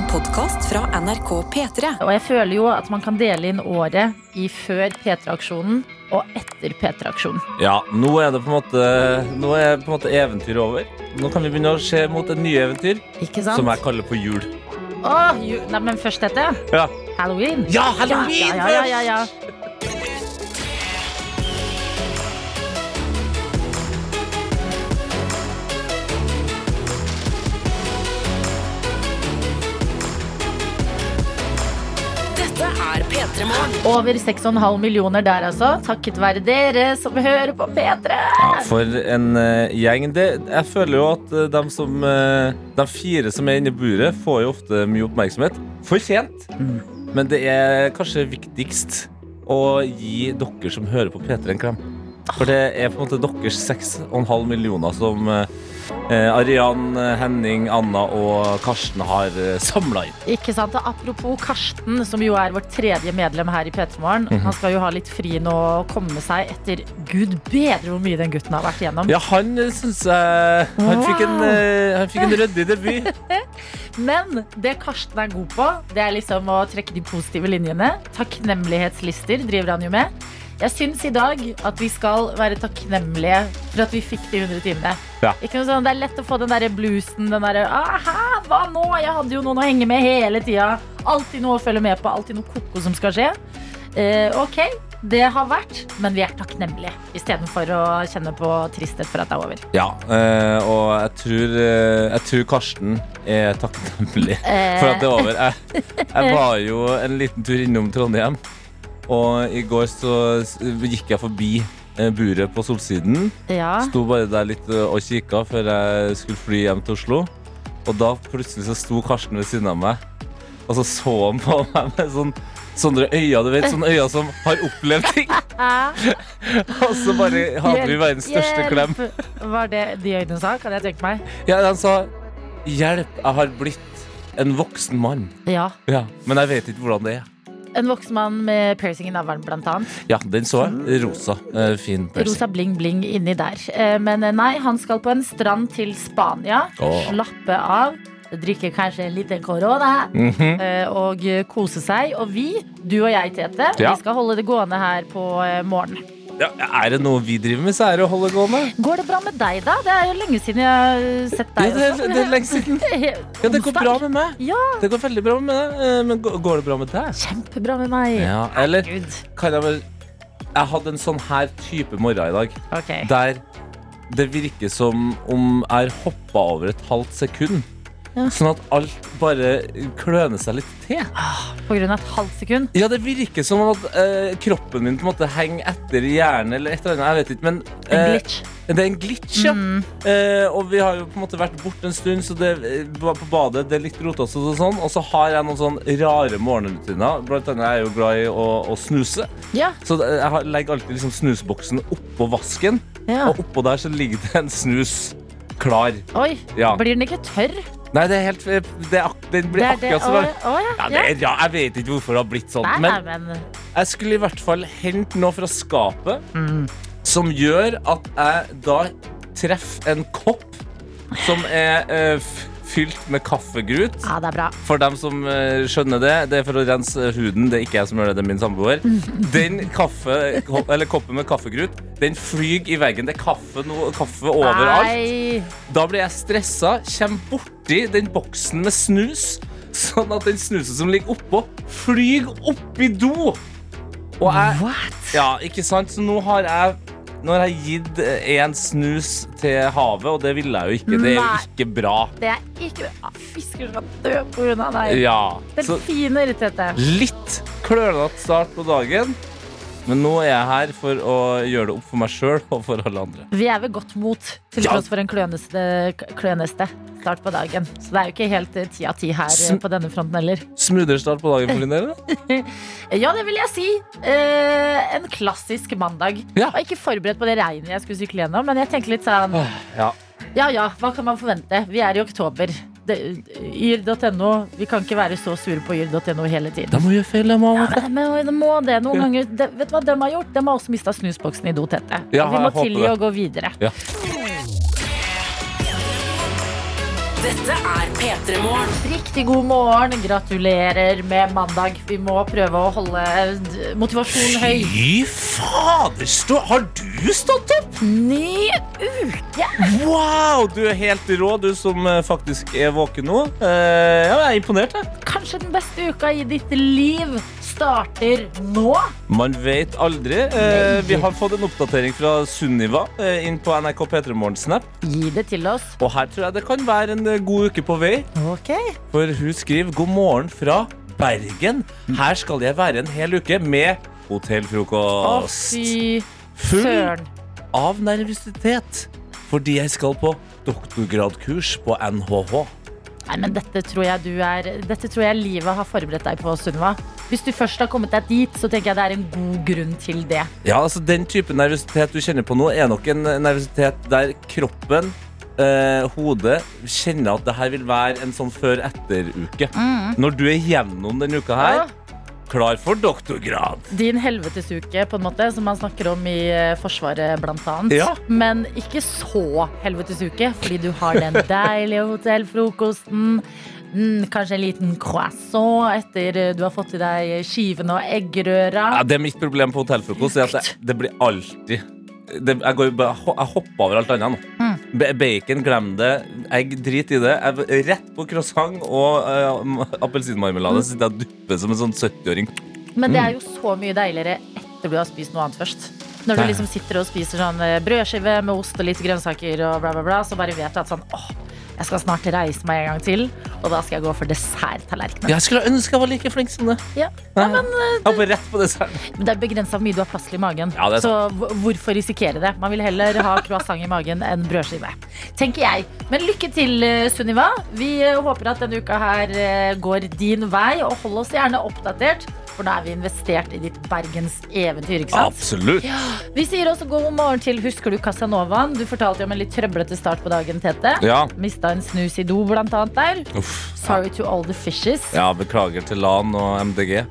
En podkast fra NRK P3. Og jeg føler jo at man kan dele inn året i før P3-aksjonen og etter P3-aksjonen. Ja, nå er det på en måte Nå er på en måte eventyret over. Nå kan vi begynne å se mot et nye eventyr, Ikke sant? som jeg kaller på jul. Åh, jul. Nei, men først dette. Ja, Halloween. ja halloween Ja, ja, ja, ja, ja. Over 6,5 millioner der, altså. Takket være dere som hører på P3. Ja, for en uh, gjeng. Det, jeg føler jo at uh, de, som, uh, de fire som er inne i buret, får jo ofte mye oppmerksomhet. Fortjent. Men det er kanskje viktigst å gi dere som hører på P3, en klem. For det er på en måte deres 6,5 millioner som eh, eh, Arian, eh, Henning, Anna og Karsten har uh, samla inn. Ikke sant? Og Apropos Karsten, som jo er vårt tredje medlem her i P3 Morgen. Han skal jo ha litt fri nå og komme seg etter Gud bedre hvor mye den gutten har vært igjennom. Ja, han syns jeg Han fikk en, eh, han fikk en ryddig debut. Men det Karsten er god på, det er liksom å trekke de positive linjene. Takknemlighetslister driver han jo med. Jeg syns i dag at vi skal være takknemlige for at vi fikk de 100 timene. Ja. Sånn, Det er lett å få den derre bluesen, den derre Aha, hva nå? Jeg hadde jo noen å henge med hele tida. Alltid noe å følge med på, alltid noe koko som skal skje. Eh, ok, det har vært, men vi er takknemlige istedenfor å kjenne på tristhet for at det er over. Ja, eh, og jeg tror, eh, jeg tror Karsten er takknemlig for at det er over. Jeg, jeg var jo en liten tur innom Trondheim, og i går så gikk jeg forbi eh, buret på Solsiden. Ja. Sto bare der litt eh, og kikka før jeg skulle fly hjem til Oslo. Og da plutselig så sto Karsten ved siden av meg, og så så han på meg med sånn Sånne øyne, du vet, sånne øyne som har opplevd ting. Og så bare hadde vi verdens største klem. Var det de øynene sa? Kan jeg tenke meg? Ja, han sa Hjelp, jeg har blitt en voksen mann. Ja. Ja, Men jeg vet ikke hvordan det er. En voksen mann med piercing i navlen, blant annet. Ja, den så jeg. Rosa. Eh, fin piercing. Rosa bling-bling inni der. Eh, Men eh, nei, han skal på en strand til Spania. Oh. Slappe av. Drikke kanskje en liten korona. mm -hmm. Og kose seg. Og vi, du og jeg, Tete, Ja. vi skal holde det gående her på morgenen. Ja, er det noe vi driver med, så er det å holde gående. Går det bra med deg, da? Det er jo lenge siden jeg har sett Ja, deg. det, er, også. det er lenge siden. Ja, det går bra med meg. Ja, Det går veldig bra med deg. eh, Men går går det bra med deg? kjempebra med meg. Ja, eller kan jeg vel Jeg hadde en sånn her type morgen i dag, Okay. der det virker som om jeg har hoppa over et halvt sekund. Ja. Sånn at alt bare kløner seg litt til. På grunn av et halvt sekund. Ja, det virker som at eh, kroppen min på en måte henger etter hjernen eller et eller annet. Jeg vet ikke, men En eh, glitch. Det er en glitch, ja. Mm. Eh, og vi har jo på en måte vært borte en stund, så det eh, var på badet det er litt rotete og sånn. Og så har jeg noen sånn rare morgenrutiner. Blant annet er jeg jo glad i å, å snuse. Ja. Så det- jeg har- legger alltid liksom snusboksen oppå vasken, ja. og oppå der så ligger det en snus klar. Oi, Ja. blir den ikke tørr? Nei, det er helt det er Den blir Det akkurat som ja. ja, ja, Jeg vet ikke hvorfor det har blitt sånn. Nei, Men men jeg skulle i hvert fall hente noe fra skapet mm. som gjør at jeg da treffer en kopp som er eh, f- fylt med kaffegrut. Ja, det er bra. For dem som eh, skjønner det, det er for å rense huden. Det er ikke jeg som gjør det, det er min samboer. Den kaffe, eller koppen med kaffegrut, den flyr i veggen. Det er kaffe, no, kaffe overalt. Nei. Da blir jeg stressa, kommer borti den boksen med snus, sånn at den snusen som ligger oppå, flyr opp i do. Og jeg What? Ja, ikke sant? Så nå har jeg nå har jeg gitt en snus til havet, og det ville jeg jo ikke. Det er jo ikke bra. Det er ikke ah, Fisker skal dø av deg. Ja, Delfiner, Tete. litt klønete start på dagen. Men nå er jeg her for å gjøre det opp for meg sjøl og for alle andre. Vi er ved godt mot, til Ja. for en kløneste, kløneste start på dagen. Så det er jo ikke helt ti av ti her Sm- på denne fronten heller. Smoothere start på dagen for din del? Ja, det vil jeg si. Eh, en klassisk mandag. Ja. Var ikke forberedt på det regnet jeg skulle sykle gjennom, men jeg tenker litt sånn Ja. Ja ja, hva kan man forvente? Vi er i oktober. Yr.no. Vi kan ikke være så sure på yr.no hele tiden. De må gjøre feil, jeg må. Ja, men men det må det noen Ja. ganger de, Vet du hva de har gjort? De har også mista snusboksen i do, tette. Ja, vi må tilgi å gå videre. Ja. Dette er P3 Morgen. Riktig god morgen. Gratulerer med mandag. Vi må prøve å holde motivasjonen høy. Fy fader, stå, har du stått opp? Ny uke! Wow, du er helt rå, du som eh, faktisk er våken nå. Uh, ja, jeg er imponert, jeg. Kanskje den beste uka i ditt liv starter nå? Man vet aldri. Eh, vi har fått en oppdatering fra Sunniva eh, inn på NRK P3 Morgen Snap. Gi det til oss. Og her tror jeg det kan være en eh, god uke på vei. Ok. For hun skriver god morgen fra Bergen. Her skal jeg være en hel uke med Å, hotellfrokost. fy Full av nervøsitet. Fordi jeg skal på doktorgradkurs på NHH. Nei, men dette tror jeg du er Dette tror jeg livet har forberedt deg på, Sunniva. Hvis du først har kommet deg dit, så tenker jeg det er en god grunn til det. Ja, altså Den type nervøsitet du kjenner på nå, er nok en nervøsitet der kroppen, eh, hodet, kjenner at det her vil være en sånn før-etter-uke. Når du er gjennom denne uka her, klar for doktorgrad. Din helvetesuke, på en måte, som man snakker om i eh, Forsvaret, blant annet. Ja. Men ikke så helvetesuke, fordi du har den deilige hotellfrokosten. Mm, kanskje en liten croissant etter eh, du har fått i deg skivene og eggerøra. Ja, det er mitt problem på hotellfrokost. Det, det blir alltid det, jeg, går, jeg hopper over alt annet nå. Ba- Bacon, glem det. Egg, drit i det. Jeg, rett på croissant og uh, appelsinmarmelade. Sitter jeg og dupper som en sånn 70-åring. Men det er jo så mye deiligere etter du har spist noe annet først. Når du liksom sitter og spiser sånn eh, brødskive med ost og litt grønnsaker og bla, bla, bla, så bare vet du at sånn åh, jeg skal snart reise meg en gang til, og da skal jeg gå for desserttallerkenen. Jeg skulle ønske jeg var like flink som det. Ja. Ja, men eh, hopper rett på desserten. Men det er begrensa hvor mye du har plass til i magen. Ja, så hvorfor risikere det? Man vil heller ha croissant i magen enn brødskive. Tenker jeg. Men lykke til, eh, Sunniva. Vi eh, håper at denne uka her eh, går din vei, og hold oss gjerne oppdatert. For da er vi investert i ditt Bergens eventyr. ikke sant? Absolutt. Vi sier også god morgen til Husker du Casanovaen? Du fortalte om en litt trøblete start på dagen, Tete. Ja. Mista en snus i do, blant annet der. Uff. Sorry to all the fishes. Ja, beklager til LAN og MDG.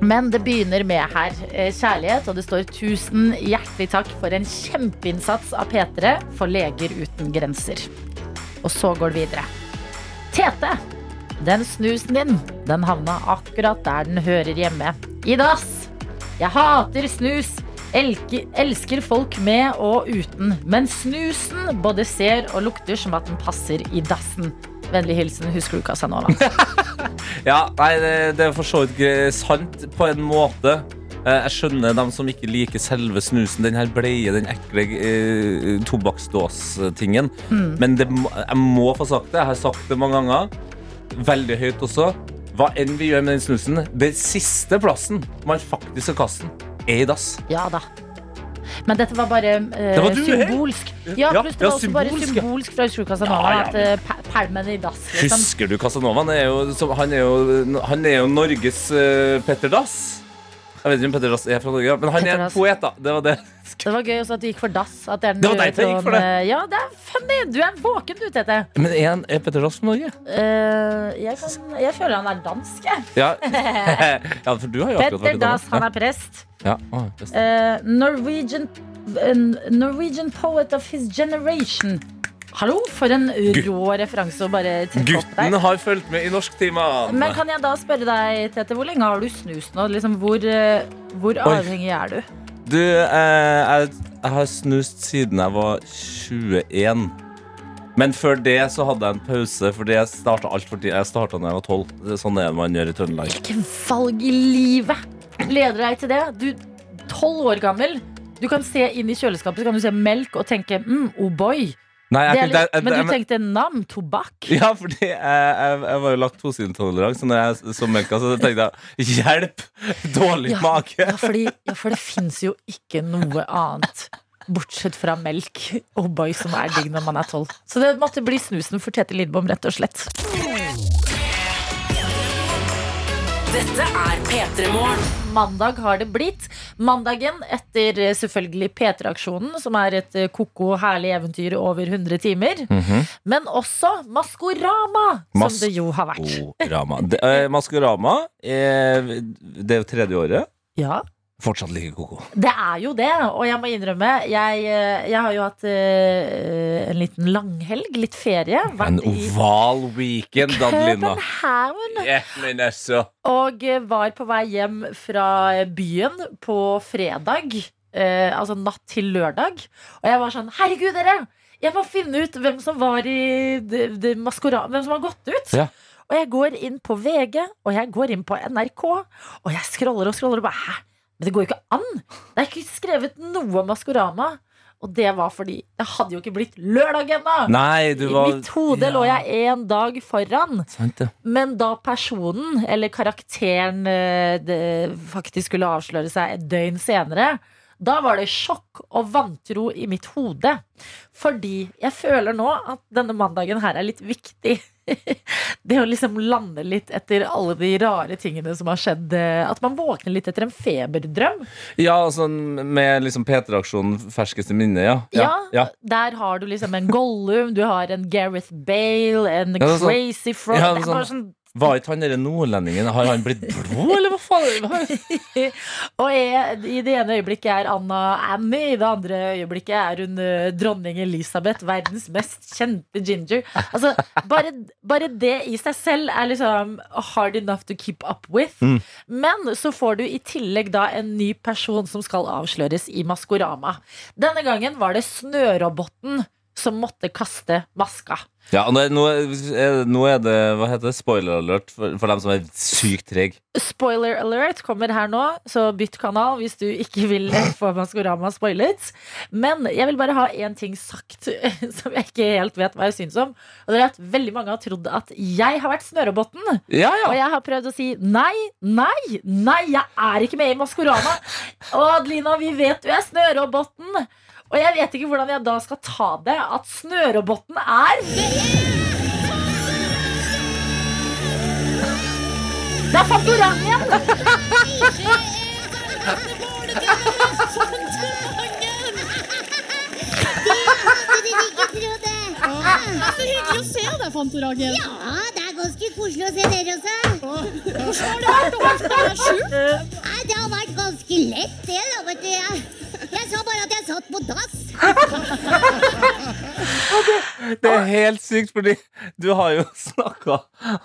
Men det begynner med her eh, kjærlighet, og det står 'tusen hjertelig takk for en kjempeinnsats av P3 for Leger uten grenser'. Og så går det videre. Tete, den snusen din, den havna akkurat der den hører hjemme. I dass. Jeg hater snus. Elke, elsker folk med og uten. Men snusen både ser og lukter som at den passer i dassen. Vennlig hilsen husker du hva sa nå? Ja, nei, det, det er for så vidt sant på en måte. Eh, Jeg skjønner dem som ikke liker selve snusen, den her bleie, den ekle eh, tobakksdåstingen. Men det, jeg må få sagt det. Jeg har sagt det mange ganger. Veldig høyt også. Hva enn vi gjør med den snusen, den siste plassen man faktisk skal kaste den, er i dass. Ja da. Men dette var bare eh, Det var du, symbolsk. Ja, Ja, pluss det ja, var også bare symbolsk, ja. symbolsk fra Husker du Casanova Ja, ja, at uh, per- i dass. Liksom. Husker du Casanova? Han er jo, han er jo, han er jo Norges uh, Petter Dass. Jeg vet ikke om Petter Dass er fra Norge, men han Petter er en Dass. poet, da. Det var det. Det var gøy også at du gikk for dass. At det, er den Det var røde derfor jeg gikk for det. tråden, eh, Ja, det er funny! Du er våken, du, Tete. Men er, han- er Petter Dass fra Norge? Eh, jeg, kan, jeg føler han er dansk, jeg. Ja. ja, for du har jo akkurat Petter vært i Dass, han er prest. Ja. Å. Eh, Norwegian, en Norwegian poet of his generation. Hallo, for en rå referanse å bare trekke opp der. Gutten har fulgt med i norsktimene. Men kan jeg da spørre deg, Tete, hvor lenge har du snust nå? Liksom, hvor, eh, hvor avhengig er du? Du, eh, jeg, jeg har snust siden jeg var 21. Men før det så hadde jeg en pause, fordi jeg starta altfor tidlig. Jeg starta da jeg var 12. Er Sånn er det man gjør i Trøndelag. Hvilke valg i livet leder deg til det? Du, tolv år gammel. Du kan se inn i kjøleskapet så kan du se melk og tenke mm, oh boy. Nei, Det litt, jeg, jeg, men du tenkte nam, tobakk? Ja, fordi jeg, jeg, jeg var jo laktoseintolerant, så når jeg så melka, så tenkte jeg hjelp! Dårlig Ja, mage. ja, fordi, ja, for det fins jo ikke noe annet. Bortsett fra melk og boy som er digg når man er tolv. Så det måtte bli snusen for Tete Lidbom, rett og slett. Dette er P3 Morgen. Mandag har det blitt. Mandagen etter eh, selvfølgelig P3-aksjonen, som er et eh, ko-ko herlig eventyr over 100 timer. Men også Maskorama, Mas- som det jo har vært. Maskorama. Det, eh, Maskorama er, det er tredje året. Ja, Fortsatt like koko. Det er jo det, og jeg må innrømme Jeg, eh, jeg har jo hatt uh, en liten langhelg, litt ferie. En oval weekend, Adelina. København. Yeah, Og eh, var på vei hjem fra byen på fredag. uh, altså natt til lørdag. Og jeg var sånn Herregud, dere! Jeg må finne ut hvem som var i de, de maskora- Hvem som har gått ut. Ja. Og jeg går inn på VG, og jeg går inn på NRK, og jeg scroller og scroller og bare Hæ? Men det går jo ikke an! Det er ikke skrevet noe om Maskorama. Og det var fordi det hadde jo ikke blitt lørdag ennå! I var mitt hode lå jeg én dag foran. Sant, ja. Men da personen, eller karakteren, eh, faktisk skulle avsløre seg et døgn senere, da var det sjokk og vantro i mitt hode. Fordi jeg føler nå at denne mandagen her er litt viktig. Det å liksom lande litt etter alle de rare tingene som har skjedd. eh, At man våkner litt etter en feberdrøm. Ja, sånn med liksom P3-aksjonen ferskeste minne, ja. Ja, ja. Der har du liksom en Gollum, du har en Gareth Bale, en Ja, sånn- Crazy Frog. Ja, det er er bare sånn Var ikke han derre nordlendingen Har han blitt blå, eller hva faen? Og jeg, i det ene øyeblikket er Anna Annie, i det andre øyeblikket er hun eh, dronning Elisabeth, verdens mest kjente ginger. Altså, bare, bare det i seg selv er liksom hard enough to keep up with. Mm. Men så får du i tillegg da en ny person som skal avsløres i Maskorama. Denne gangen var det Snøroboten som måtte kaste maska. Ja, nå er, nå, er, er det Hva heter det? Spoiler alert for, for dem som er sykt trege. Spoiler alert kommer her nå, så bytt kanal hvis du ikke vil få Maskorama spoilet. Men jeg vil bare ha én ting sagt som jeg ikke helt vet hva jeg syns om. Og det er at Veldig mange har trodd at jeg har vært Snørobotten. Ja, ja. Og jeg har prøvd å si nei, nei, nei, jeg er ikke med i Maskorama. Og Adelina, vi vet du er Snørobotten. Og jeg vet ikke hvordan jeg da skal ta det at Snørobotten er Det er Fantorangen! Så hyggelig å se deg. Ja, det er ganske koselig å se dere også. Hvordan har det vært å deg? Nei, det har vært ganske lett, det. da, vet du. Jeg, sa bare at jeg satt på dass. Det er helt sykt, fordi du har jo snakka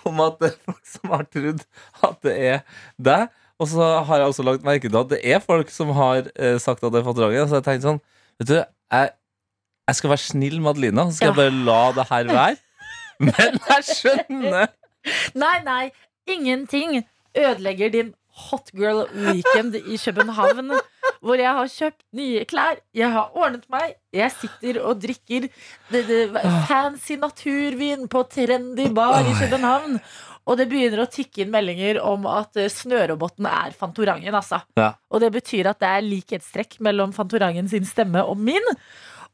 om at det er folk som har trodd at det er deg. Og så har jeg også lagt merke til at det er folk som har eh, sagt at det er draget Så jeg tenkte sånn Vet du, jeg, jeg skal være snill med Adelina, så skal jeg bare la det her være. Men jeg skjønner Nei, nei, ingenting ødelegger din hot girl weekend i København. Hvor jeg har kjøpt nye klær, jeg har ordnet meg, jeg sitter og drikker det, det, fancy naturvin på trendy bar i København. Og det begynner å tikke inn meldinger om at eh, Snøroboten er Fantorangen. Altså. Ja. Og det betyr at det er likhetstrekk mellom Fantorangen sin stemme og min.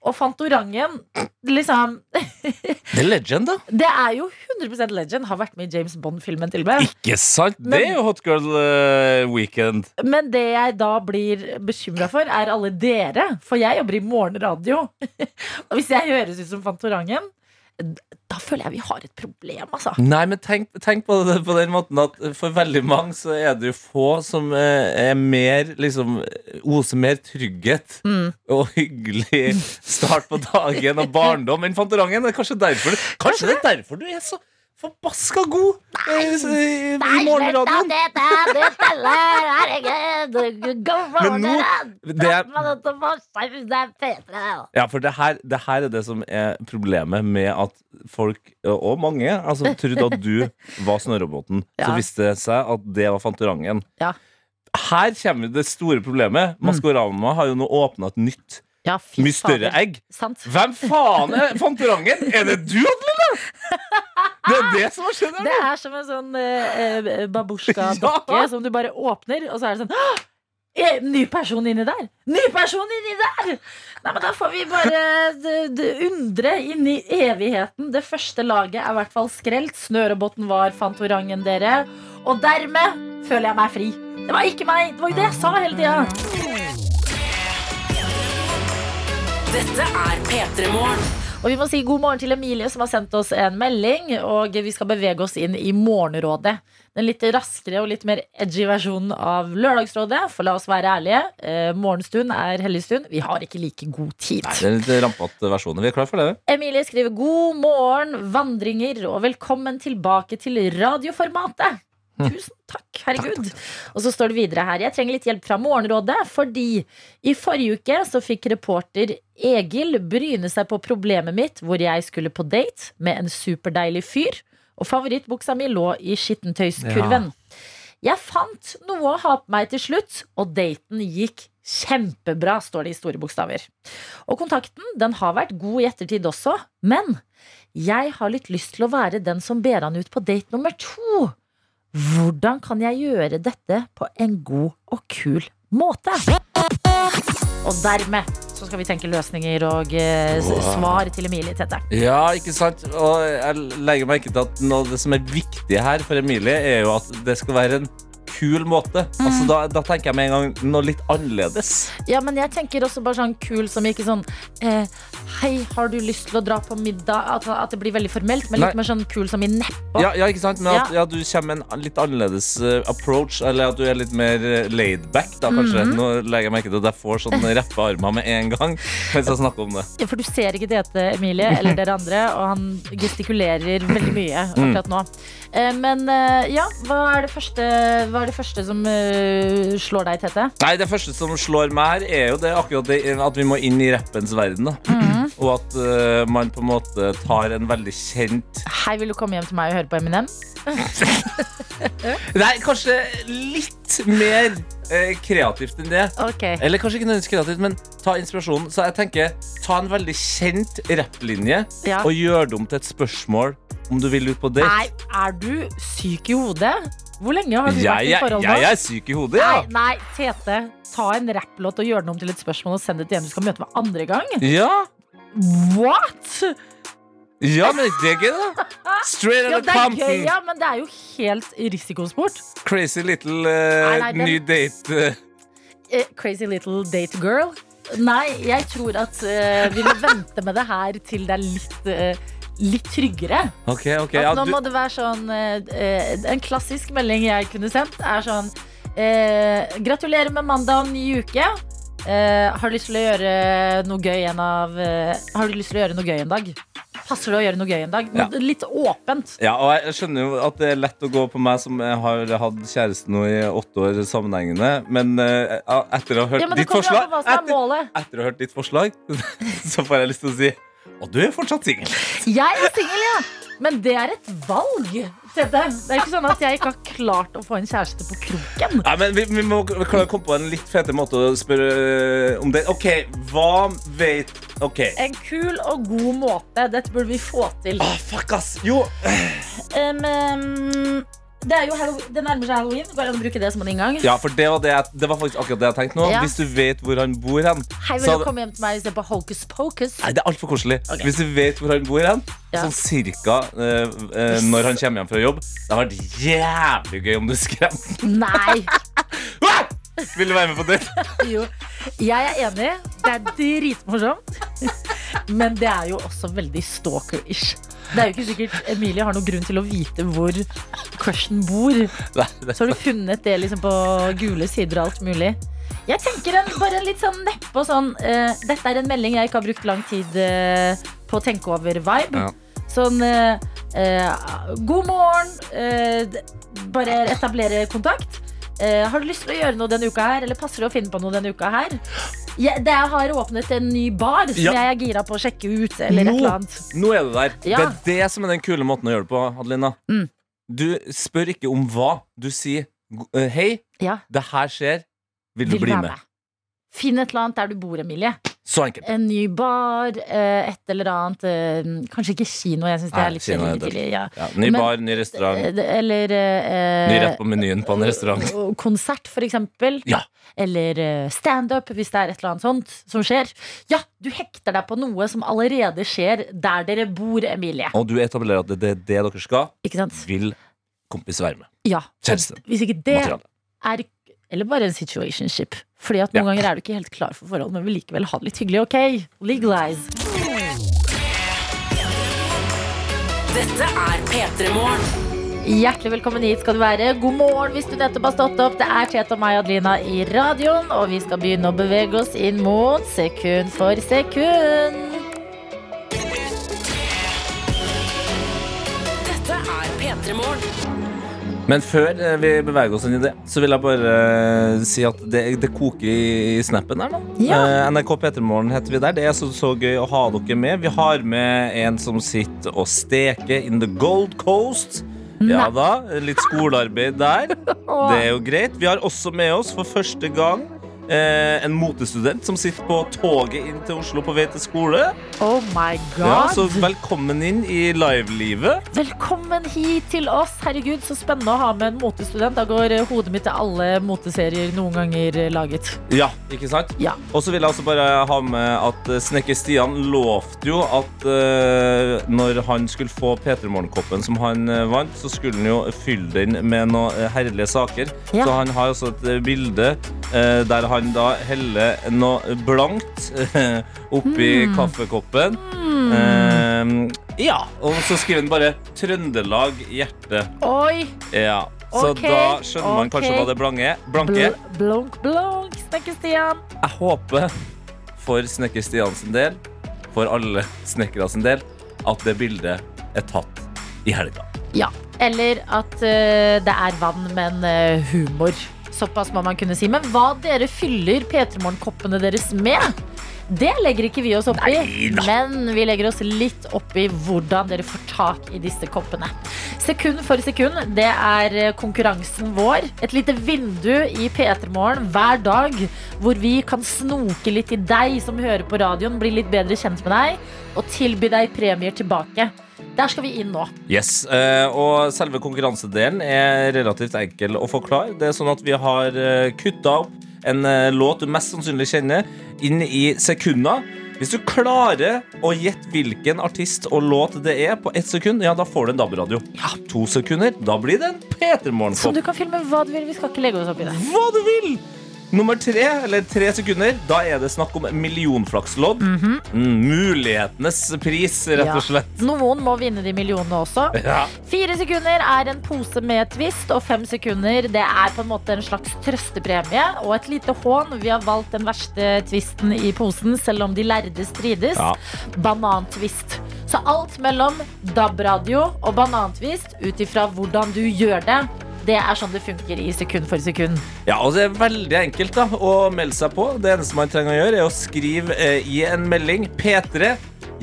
Og Fantorangen, liksom Det er legend, da. Det er jo 100% legend. Har vært med i James Bond-filmen til og med. Ikke sant? Det er jo Hot Girl uh, Weekend. Men det jeg da blir bekymra for, er alle dere. For jeg jobber i morgenradio. Og hvis jeg høres ut som Fantorangen, da føler jeg vi har et problem, altså. Nei, men tenk, tenk på det på den måten at for veldig mange så er det jo få som eh, er mer liksom oser mer trygghet Mm. og hyggelig start på dagen og barndom enn Fantorangen. Det er kanskje derfor Kanskje det er derfor du er så forbaska god eh, i, morgenradioen. Men nå- det er- Ja, for det her, det her er det som er problemet med at folk, og mange, altså, trodde at du var Snørrobåten. Så viste det seg at det var Fantorangen. Her kommer det store problemet. Maskorama har jo nå åpna et nytt, Ja, mye større egg. Sant. Hvem faen er Fantorangen? Er det du, Adelina? Det er det som har skjedd her Det er som en sånn eh, babusjka-dokke Ja. som du bare åpner, og så er det sånn Eh, Ny person inni der! Ny person inni der! Nei, men Da får vi bare undre inn i evigheten. Det første laget er i hvert fall skrelt. Snørobotten var Fantorangen, dere. Og dermed føler jeg meg fri. Det var ikke meg! Det var jo det jeg sa hele tida. Dette er P3 Morgen. Og vi må si god morgen til Emilie som har sendt oss en melding. Og vi skal bevege oss inn i Morgenrådet. Den litt raskere og litt mer edgy versjonen av Lørdagsrådet. For la oss være ærlige, eh, morgenstund er hellig stund. Vi har ikke like god tid. Nei, det er litt rampete versjoner. Vi er klar for det. Emilie skriver god morgen, vandringer, og velkommen tilbake til radioformatet. Tusen takk, herregud. Og så står det videre her. Jeg trenger litt hjelp fra Morgenrådet, fordi i forrige uke så fikk reporter Egil bryne seg på problemet mitt hvor jeg skulle på date med en superdeilig fyr, og favorittbuksa mi lå i skittentøyskurven. Jeg fant noe å ha på meg til slutt, og daten gikk kjempebra, står det i store bokstaver. Og kontakten den har vært god i ettertid også, men jeg har litt lyst til å være den som ber han ut på date nummer to. Hvordan kan jeg gjøre dette på en god og kul måte? Og dermed så skal vi tenke løsninger og eh, s- Wow. svar til Emilie Tette. Ja, ikke sant? Og jeg legger merke til at noe av det som er viktig her for Emilie, er jo at det skal være en kul måte. Altså, da, da tenker jeg med en gang noe litt annerledes. Ja, men jeg tenker også bare sånn kul som ikke sånn eh, Hei, har du lyst til å dra på middag? At, at det blir veldig formelt, men litt Nei. mer sånn kul som i neppa. Ja, ja, ikke sant? Men at ja, du kommer med en litt annerledes eh, approach, eller at du er litt mer uh, laid back, da, kanskje. Nå legger jeg merke til at jeg får sånne rappe armer med en gang mens jeg snakker om det. Ja, For du ser ikke Tete, Emilie, eller dere andre, og han gestikulerer veldig mye akkurat nå. Eh, men eh, ja, hva er det første, hva er det første som uh, slår deg, Tete? Nei, Det første som slår meg her, er jo det akkurat det at vi må inn i rappens verden. da Og at uh, man på en måte tar en veldig kjent Hei, vil du komme hjem til meg og høre på Eminem? Nei, kanskje litt mer uh, kreativt enn det. Okay. Eller kanskje ikke nødvendigvis kreativt, men ta inspirasjonen. Så jeg tenker, ta en veldig kjent rapplinje Ja. og gjør det om til et spørsmål om du vil ut på date. Nei, er du syk i hodet? Hvor lenge har du vært i forhold nå? jeg er syk i hodet, ja. Nei, nei, Tete. Ta en rapplåt og gjør den om til et spørsmål og send det til en du skal møte med andre gang. Ja, What? ja men det er gøy, da. Straight Ja, out of er gøy, Compton. ja, men det er jo helt risikosport. Crazy little uh, Nei, nei, den- date. eh. Eh, crazy little date girl. Nei, jeg tror at uh, vi må vente med det her til det er litt, eh, litt tryggere. Okay, okay, At Ja, nå du, må det være sånn eh, eh, En klassisk melding jeg kunne sendt, er sånn eh, Gratulerer med mandag og ny uke. Eh, har du lyst til å gjøre noe gøy en av eh, Har du lyst til å gjøre noe gøy en dag? Passer det å gjøre noe gøy en dag? Ja. Litt åpent. ja, og jeg skjønner jo at det er lett å gå på meg som har hatt kjæreste nå i åtte år sammenhengende, men uh, etter å ha hørt Ja, ditt forslag er etter, etter å ha hørt ditt forslag, så får jeg lyst til å si Og du er fortsatt singel. Jeg er singel, ja. Men det er et valg. Det er ikke sånn at jeg ikke har klart å få en kjæreste på kroken. Nei, men vi, vi må klare å komme på en litt fete måte å spørre eh, om det. OK, hva vet OK. En kul og god måte. Dette burde vi få til. Ah, fuck, ass. Jo. Um, um, det, er det nærmer seg halloween. Går det an å bruke det som en inngang? Ja, for det var, det, jeg, det var faktisk akkurat det jeg tenkte nå. Ja. Hvis du vet hvor han bor hen Hei, vil du komme hjem til meg og se på Hocus Pocus? Nei, det er altfor koselig. Okay. Hvis du vet hvor han bor hen, Ja. sånn cirka uh, uh, når han kommer hjem fra jobb, det hadde vært jævlig gøy om du skremte Nei. Vil du være med på det? Jo. Jeg er enig. Det er dritmorsomt. Men det er jo også veldig stalker-ish. Det er jo ikke sikkert Emilie har noen grunn til å vite hvor crushen bor. Så har du funnet det liksom på gule sider og alt mulig. Jeg tenker en, bare en litt sånn nedpå sånn uh, Dette er en melding jeg ikke har brukt lang tid uh, på å tenke over-vibe. Ja. Sånn uh, God morgen. bare etablere kontakt. Eh, har du lyst til å gjøre noe denne uka her, eller passer det å finne på noe denne uka her? Jeg, det har åpnet en ny bar som Ja. jeg er gira på å sjekke ut. Eller et Nå. eller annet. Nå er det der. Ja. Det er det som er den kule måten å gjøre det på, Adelina. Mm. Du spør ikke om hva. Du sier eh, hei, Ja, det her skjer. Vil du vil bli med? med. Finn et eller annet der du bor, Emilie. Så enkelt. En ny bar, eh, et eller annet. eh, Kanskje ikke kino, jeg syns det er litt kino tidlig. ja. Ja, ny Men- bar, ny restaurant. Eh, Eller eh, Ny rett på menyen på en restaurant. Konsert, for eksempel. Ja. Eller standup, hvis det er et eller annet sånt som skjer. Ja, du hekter deg på noe som allerede skjer der dere bor, Emilie. Og du etablerer at det er det dere skal. Ikke sant? Vil kompis være med? Ja. Hvis ikke det Materiale. er Eller bare en situationship. Fordi at noen Ja. ganger er du ikke helt klar for forhold, men vil likevel ha det litt hyggelig. Ok, legalize. Dette er P3 Morgen. Hjertelig velkommen hit skal du være. God morgen hvis du nettopp har stått opp. Det er Tete og meg, Adelina, i radioen, og vi skal begynne å bevege oss inn mot sekund for sekund. Dette er P3 Morgen. Men før eh, vi beveger oss inn i det, så vil jeg bare eh, si at det, det koker i snappen her nå. Ja. Eh, NRK P3morgen heter vi der. Det er så, så gøy å ha dere med. Vi har med en som sitter og steker in the Gold Coast. Ja da, litt skolearbeid der. Det er jo greit. Vi har også med oss for første gang eh, en motestudent som sitter på toget inn til Oslo på vei til skole. Oh my Ja, så god. velkommen inn i livelivet. Velkommen hit til oss. Herregud, så spennende å ha med en motestudent. Da går eh, hodet mitt til alle moteserier noen ganger eh, laget. Ja, ikke sant? Ja. Og så vil jeg altså bare ha med at eh, Snekker Stian lovte jo at eh, når han skulle få P3 Morgen-koppen som han eh, vant, så skulle han jo fylle den med noen herlige saker. Ja. Så han har også et bilde eh, der han da heller noe blankt eh, oppi mm. kaffekoppen. Eh, ja, og så skriver han bare 'Trøndelag hjerte'. Oi. Ja. Så okay. da skjønner man kanskje hva det blanke er. Blanke. Bl blank, blank, Snekker-Stian. Jeg håper for Snekker Stian sin del, for alle snekkere sin del, at det bildet er tatt i helga. Ja. Eller at uh, det er vann, men uh, humor. Såpass må man kunne si. Men hva dere fyller P3 Morgen-koppene deres med, det legger ikke vi oss opp i. Men vi legger oss litt opp i hvordan dere får tak i disse koppene. Sekund for sekund, det er eh, konkurransen vår. Et lite vindu i P3 Morgen hver dag hvor vi kan snoke litt i deg som hører på radioen, bli litt bedre kjent med deg og tilby deg premier tilbake. Der skal vi inn nå. Yes, eh, og Selve konkurransedelen er relativt enkel å forklare. Det er sånn at Vi har uh, kutta opp en eh, låt du mest sannsynlig kjenner, inn i sekunder. Hvis du klarer å gjette hvilken artist og låt det er på ett sekund, ja, da får du en DAB-radio. To sekunder, da blir det en P3 Som Morgen-kopp. du kan filme hva du vil. Vi skal ikke legge oss opp i det. hva du vil. Nummer tre, eller tre sekunder, da er det snakk om millionflakslodd. mm, mulighetenes pris, rett og slett. Noen må vinne de millionene også. Ja. Fire sekunder er en pose med twist, og fem sekunder det er på en måte en slags trøstepremie og et lite hån. Vi har valgt den verste twisten i posen, selv om de lærde strides. Ja. Banantvist. Så alt mellom DAB-radio og banantvist, ut ifra hvordan du gjør det, det er sånn det funker i sekund for sekund. Ja, og Det er veldig enkelt da å melde seg på. Det eneste man trenger å gjøre, er å skrive eh, i en melding P3,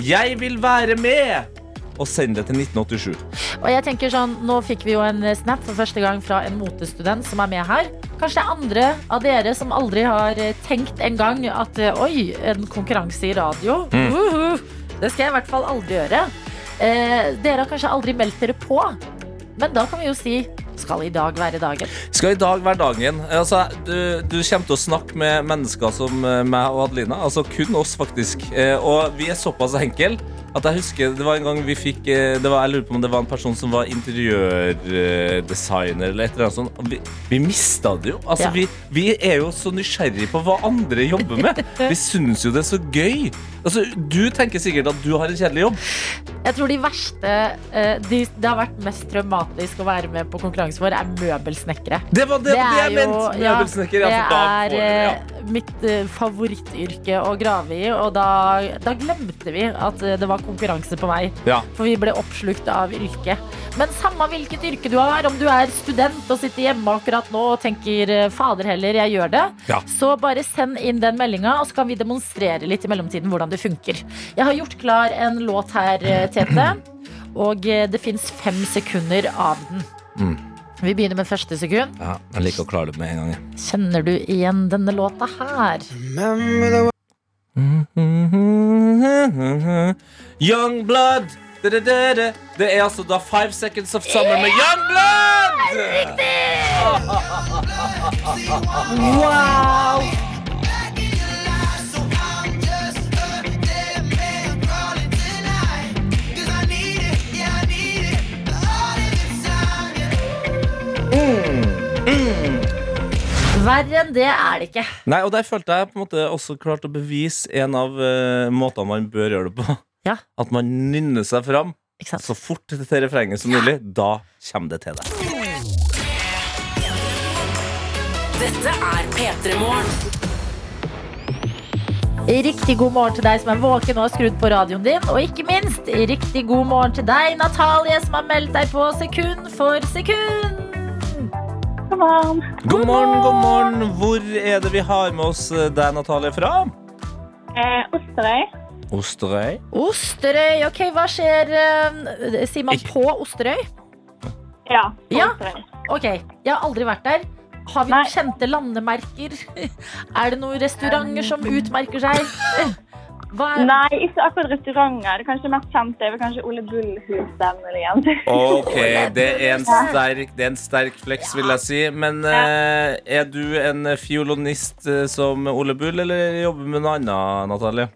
jeg vil være med! Og send det til 1987. Og jeg tenker sånn, Nå fikk vi jo en snap for første gang fra en motestudent som er med her. Kanskje det er andre av dere som aldri har eh, tenkt en gang at eh, oi, en konkurranse i radio. Uhu. Det skal jeg i hvert fall aldri gjøre. Eh, dere har kanskje aldri meldt dere på. Men da kan vi jo si skal i dag være dagen. Skal i dag være dagen. Altså, du, du kommer til å snakke med mennesker som eh, meg og Adelina. Altså kun oss, faktisk. Eh, og vi er såpass enkle at jeg husker det var en gang vi fikk eh, det var, Jeg lurer på om det var en person som var interiørdesigner eller et eller annet sånt. Vi, vi mista det jo. Altså, Ja. vi, vi er jo så nysgjerrig på hva andre jobber med. Vi syns jo det er så gøy. Altså, du tenker sikkert at du har en kjedelig jobb. Jeg tror de verste eh, de, Det har vært mest traumatisk å være med på konkurransen vår, er møbelsnekkere. Det var det, det, er jeg mente! Møbelsnekker. Ja, det er det, ja. eh, mitt favorittyrke å grave i, og da, da glemte vi at det var konkurranse på meg. Ja. For vi ble oppslukt av yrket. Men samme hvilket yrke du har, om du er student og sitter hjemme akkurat nå og tenker eh, fader heller, jeg gjør det, Ja. så bare send inn den meldinga, og så kan vi demonstrere litt i mellomtiden hvordan det funker. Jeg har gjort klar en låt her, eh, Tete, og eh, det fins fem sekunder av den. Mm. Vi begynner med første sekund. Ja, jeg liker å klare det med en gang. Kjenner du igjen denne låta her? Young Blood! Da-da-da-da. Det er altså da Five Seconds of Summer med Young Blood! Wow! Verre enn det er det ikke. Nei, og Der følte jeg på en måte også klart å bevise en av uh, måtene man bør gjøre det på. Ja. At man nynner seg fram så fort til refrenget som mulig. Da kommer det til deg. Dette er P3 Morgen. Riktig god morgen til deg som er våken og har skrudd på radioen din. Og ikke minst, riktig god morgen til deg, Natalie, som har meldt deg på sekund for sekund. God morgen. God morgen, god morgen. Hvor er det vi har med oss eh, deg, Natalie, fra? Eh, Osterøy. Osterøy. Osterøy, ok, hva skjer? eh, sier man på Osterøy? Ja. på Ja. Osterøy. Ok, jeg har aldri vært der. Har vi Nei. noen kjente landemerker? Er det noen restauranter som utmerker seg? Hva er Nei, ikke akkurat restauranter. Det kanskje mest kjente er vel kanskje Ole Bull-huset, muligens. Ok, det er en sterk, det er en sterk flex, vil jeg si. Men eh, er du en fiolinist eh, som Ole Bull, eller jobber med noe annet, Natalie?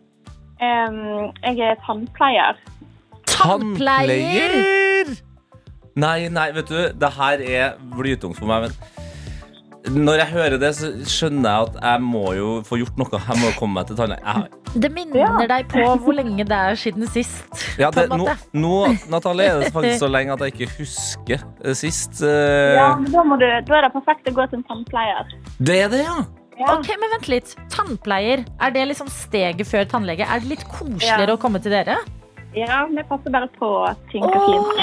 Um, jeg er tannpleier. Tannpleier? Nei, nei, vet du, det her er blytungt for meg. Men når jeg hører det, så skjønner jeg at jeg må jo få gjort noe. Jeg må komme meg til tannlegen. Jeg- Det minner deg på hvor lenge det er siden sist. Ja, det, nå, nå, Natalie, er det faktisk så lenge at jeg ikke husker eh, sist. eh, Ja, men da, må du, da er det perfekt å gå til en tannpleier. Det er det, ja. Ja. Ok, men vent litt. Tannpleier, er det liksom steget før tannlege? Er det litt koseligere Ja. å komme til dere? ja, vi passer bare på at ting går fint.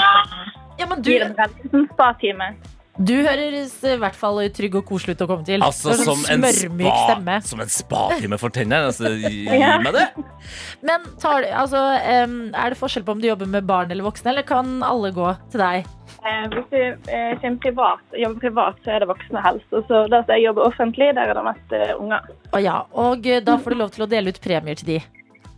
Ja, men du, Gir dem en liten spa-time. Du høres i hvert fall trygg og koselig ut å komme til. Altså, som sånn en smørmyk spa. Som en spatime for tennene. Altså, gi Ja. meg det. Men tar, altså, er det forskjell på om du jobber med barn eller voksne, eller kan alle gå til deg? Eh, hvis du eh, kommer privat, jobber privat, så er det voksne helst. Og så der jeg jobber offentlig, der er det mest eh, unger. Å ja, og da får du lov til å dele ut premier til de.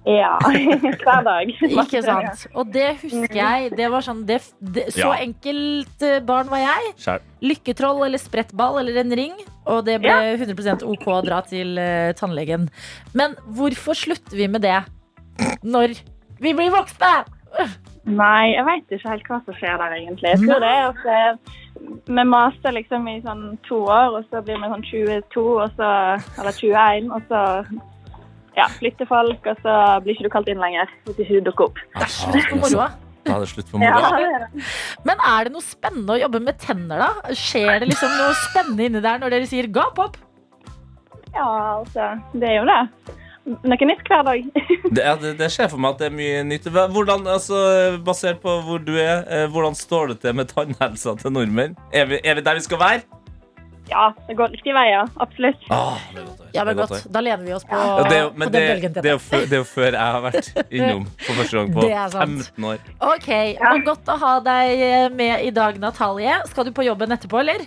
Ja, hver dag. Ikke sant? Og det husker jeg. Det var sånn, det, det, så Ja. enkelt eh, barn var jeg. Skjær. Lykketroll eller sprettball eller en ring. Og det ble Ja. 100 OK å dra til eh, tannlegen. Men hvorfor slutter vi med det når vi blir voksne? Nei, jeg vet ikke helt hva som skjer der, egentlig. Jeg tror det er at eh, vi master liksom i sånn to år, og så blir vi sånn 22, og så, eller 21, og så ja, flytter folk, og så blir ikke du kalt inn lenger hvis ikke du dukker opp. Det er slutt på moroa. Da er det slutt på Ja, moroa. er. Men er det noe spennende å jobbe med tenner, da? Skjer det liksom noe spennende inni der når dere sier gap opp? ja, altså, det er jo det. Noe nytt hver dag. Det, ja, det, det skjer for meg at det er mye nytt. Hvordan, altså, basert på hvor du er, eh, hvordan står det til med tannhelsa til nordmenn? Er vi, er vi der vi skal være? Ja, det går riktig vei, ja. Absolutt. Ah, det er godt. Ja, men er. Da lener vi oss på, Ja, det er men på det, den bølgen. det, er før, det er jo før jeg har vært innom for første gang på Det er sant. 15 år. Ok, og Godt å ha deg med i dag, Natalie. Skal du på jobben etterpå, eller?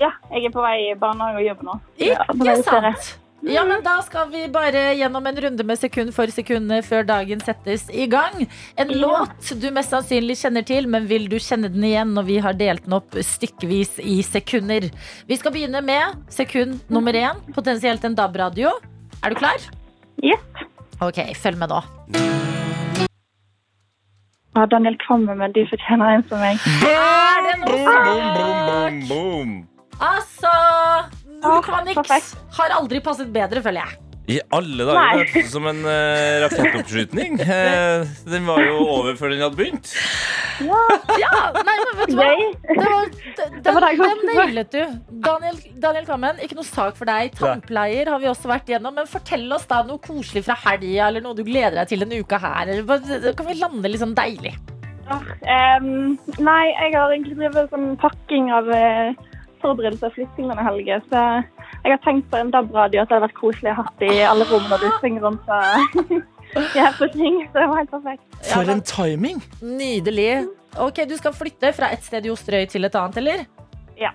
Ja, jeg er på vei i barnehage og jobb nå. Ikke sant? Ja, men Da skal vi bare gjennom en runde med sekund for sekund før dagen settes i gang. En låt du mest sannsynlig kjenner til, men vil du kjenne den igjen når vi har delt den opp stykkevis i sekunder? Vi skal begynne med sekund nummer én, potensielt en DAB-radio. Er du klar? Yes. Ok, følg med nå. Ja, Daniel Kvammen, men du fortjener en som meg. Noe Boom, boom, boom, boom. Altså 0,niks har aldri passet bedre, føler jeg. I alle dager. Det hørtes ut som en uh, rakettoppskyting. Uh, den var jo over før den hadde begynt. Ja, nei, men vet du hva? Det var, den, Det det den nailet du. Daniel, Daniel Kvammen, ikke noe sak for deg. Tannpleier har vi også vært gjennom. Men fortell oss da noe koselig fra helga, eller noe du gleder deg til denne uka her. Eller, kan vi lande litt sånn deilig? Um, nei, jeg har egentlig drevet sånn pakking av eh, forberedelse og flytting denne helgen. Så jeg har tenkt på en DAB-radio at det hadde vært koselig å ha i alle rom når du springer rundt og gjør på ting. Så det var helt perfekt. For en timing! Nydelig. Ok, Du skal flytte fra et sted i Osterøy til et annet, eller? Ja.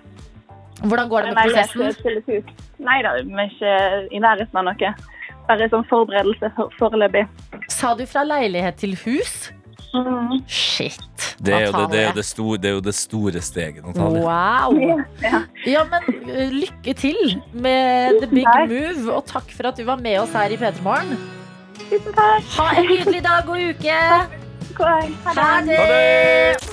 Hvordan går det med prosessen? Nei da, vi er ikke i nærheten av noe. Bare sånn forberedelse foreløpig. Sa du fra leilighet til hus? Mm. Shit. Det er, jo det, det, er jo det, store, det er jo det store steget. Natalie. Wow. Ja. Men uh, lykke til med the big move, og takk for at du var med oss her i P3 Morgen. Tusen takk. Ha en nydelig dag og uke. God dag. Ha det. Ha det.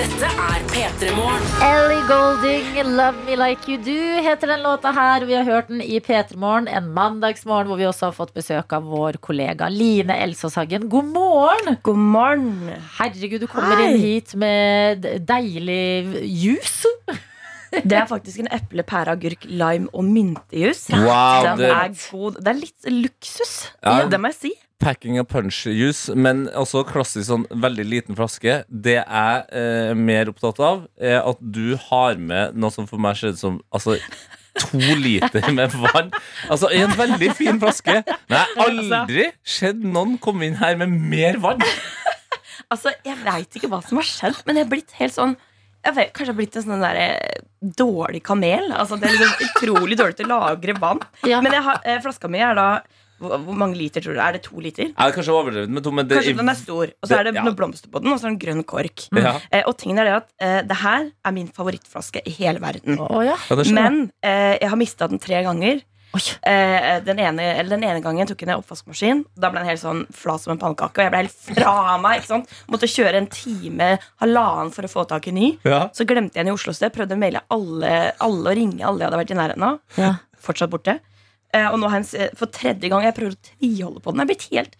Dette er P3 Morgen. Ellie Golding, 'Love Me Like You Do' heter den låta her. Vi har hørt den i P3 Morgen en mandagsmorgen hvor vi også har fått besøk av vår kollega Line Elsås Hagen. God morgen! God morgen. Herregud, du kommer Hei. inn hit med deilig juice. Det er faktisk en eple, pære, agurk, lime og myntejus. Wow, Den det- er god. Det er litt luksus. Ja. Det må jeg si. Packing a punch-juice, men også klassisk sånn veldig liten flaske. Det jeg eh, er mer opptatt av, er at du har med noe som for meg ser ut som altså, to liter med vann. Altså i en veldig fin flaske. Men jeg har aldri sett noen komme inn her med mer vann. Altså, Jeg veit ikke hva som har skjedd, men jeg er blitt helt sånn jeg vet, Kanskje jeg har blitt en sånn der, eh, dårlig kamel. Altså, det er liksom utrolig dårlig til å lagre vann. Ja. Men jeg har, eh, flaska mi er da hvor, mange liter tror du? Er det to liter? Ja, det er kanskje overdrevet med to, men det Kanskje den er stor, og så er det ja. noen blomster på den, og så er det en grønn kork. Ja. Eh, og tingen er det at eh, det her er min favorittflaske i hele verden. Oh, ja. Det. Men eh, jeg har mista den tre ganger. Oi. Eh, den, ene, eller den ene gangen tok jeg ned i oppvaskmaskin. Da ble den helt sånn flat som en pannekake. Og jeg ble helt fra meg. ikke sant? Måtte kjøre en time, halvannen for å få tak i ny. Ja. Så glemte jeg den i Oslo sted. Prøvde å maile alle, alle og ringe alle jeg hadde vært i nærheten av. Ja. Fortsatt borte. Eh, og nå har jeg en, for tredje gang jeg prøver å tviholde på den. Jeg er blitt helt,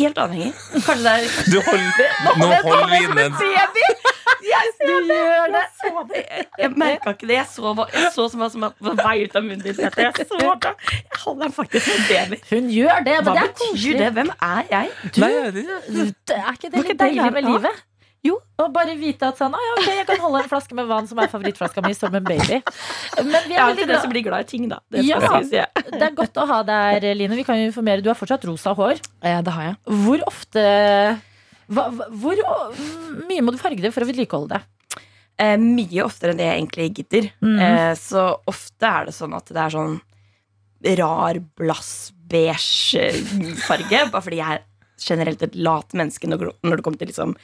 helt avhengig. Kanskje det er Du holder, nå holder vi inne! Jeg du gjør det! Jeg, jeg merka ikke det. Jeg så, hva- jeg så som var på vei ut av munnen din. Jeg så det. Jeg holder den faktisk som baby. Hun gjør det, men Hva det er betyr koselig. det? Hvem er jeg? Du, Nei, det er ikke det Var litt deilig med livet? Jo. og bare vite at sånn, ah, ja, ok, jeg kan holde en flaske med vann som er favorittflaska mi, som en baby. Men vi er ja, til glad. å bli glad i ting, da. Det Ja. sies, ja. Det er godt å ha deg her, Line. Vi kan jo informere, Du har fortsatt rosa hår. Eh, Det har jeg. Hvor ofte hva, Hvor mye må du farge det for å vedlikeholde det? Eh, mye oftere enn det jeg egentlig gidder. Mm. Eh, så ofte er det sånn at det er sånn rar, blass, beige farge. Bare fordi jeg er generelt et lat menneske når, det kommer til liksom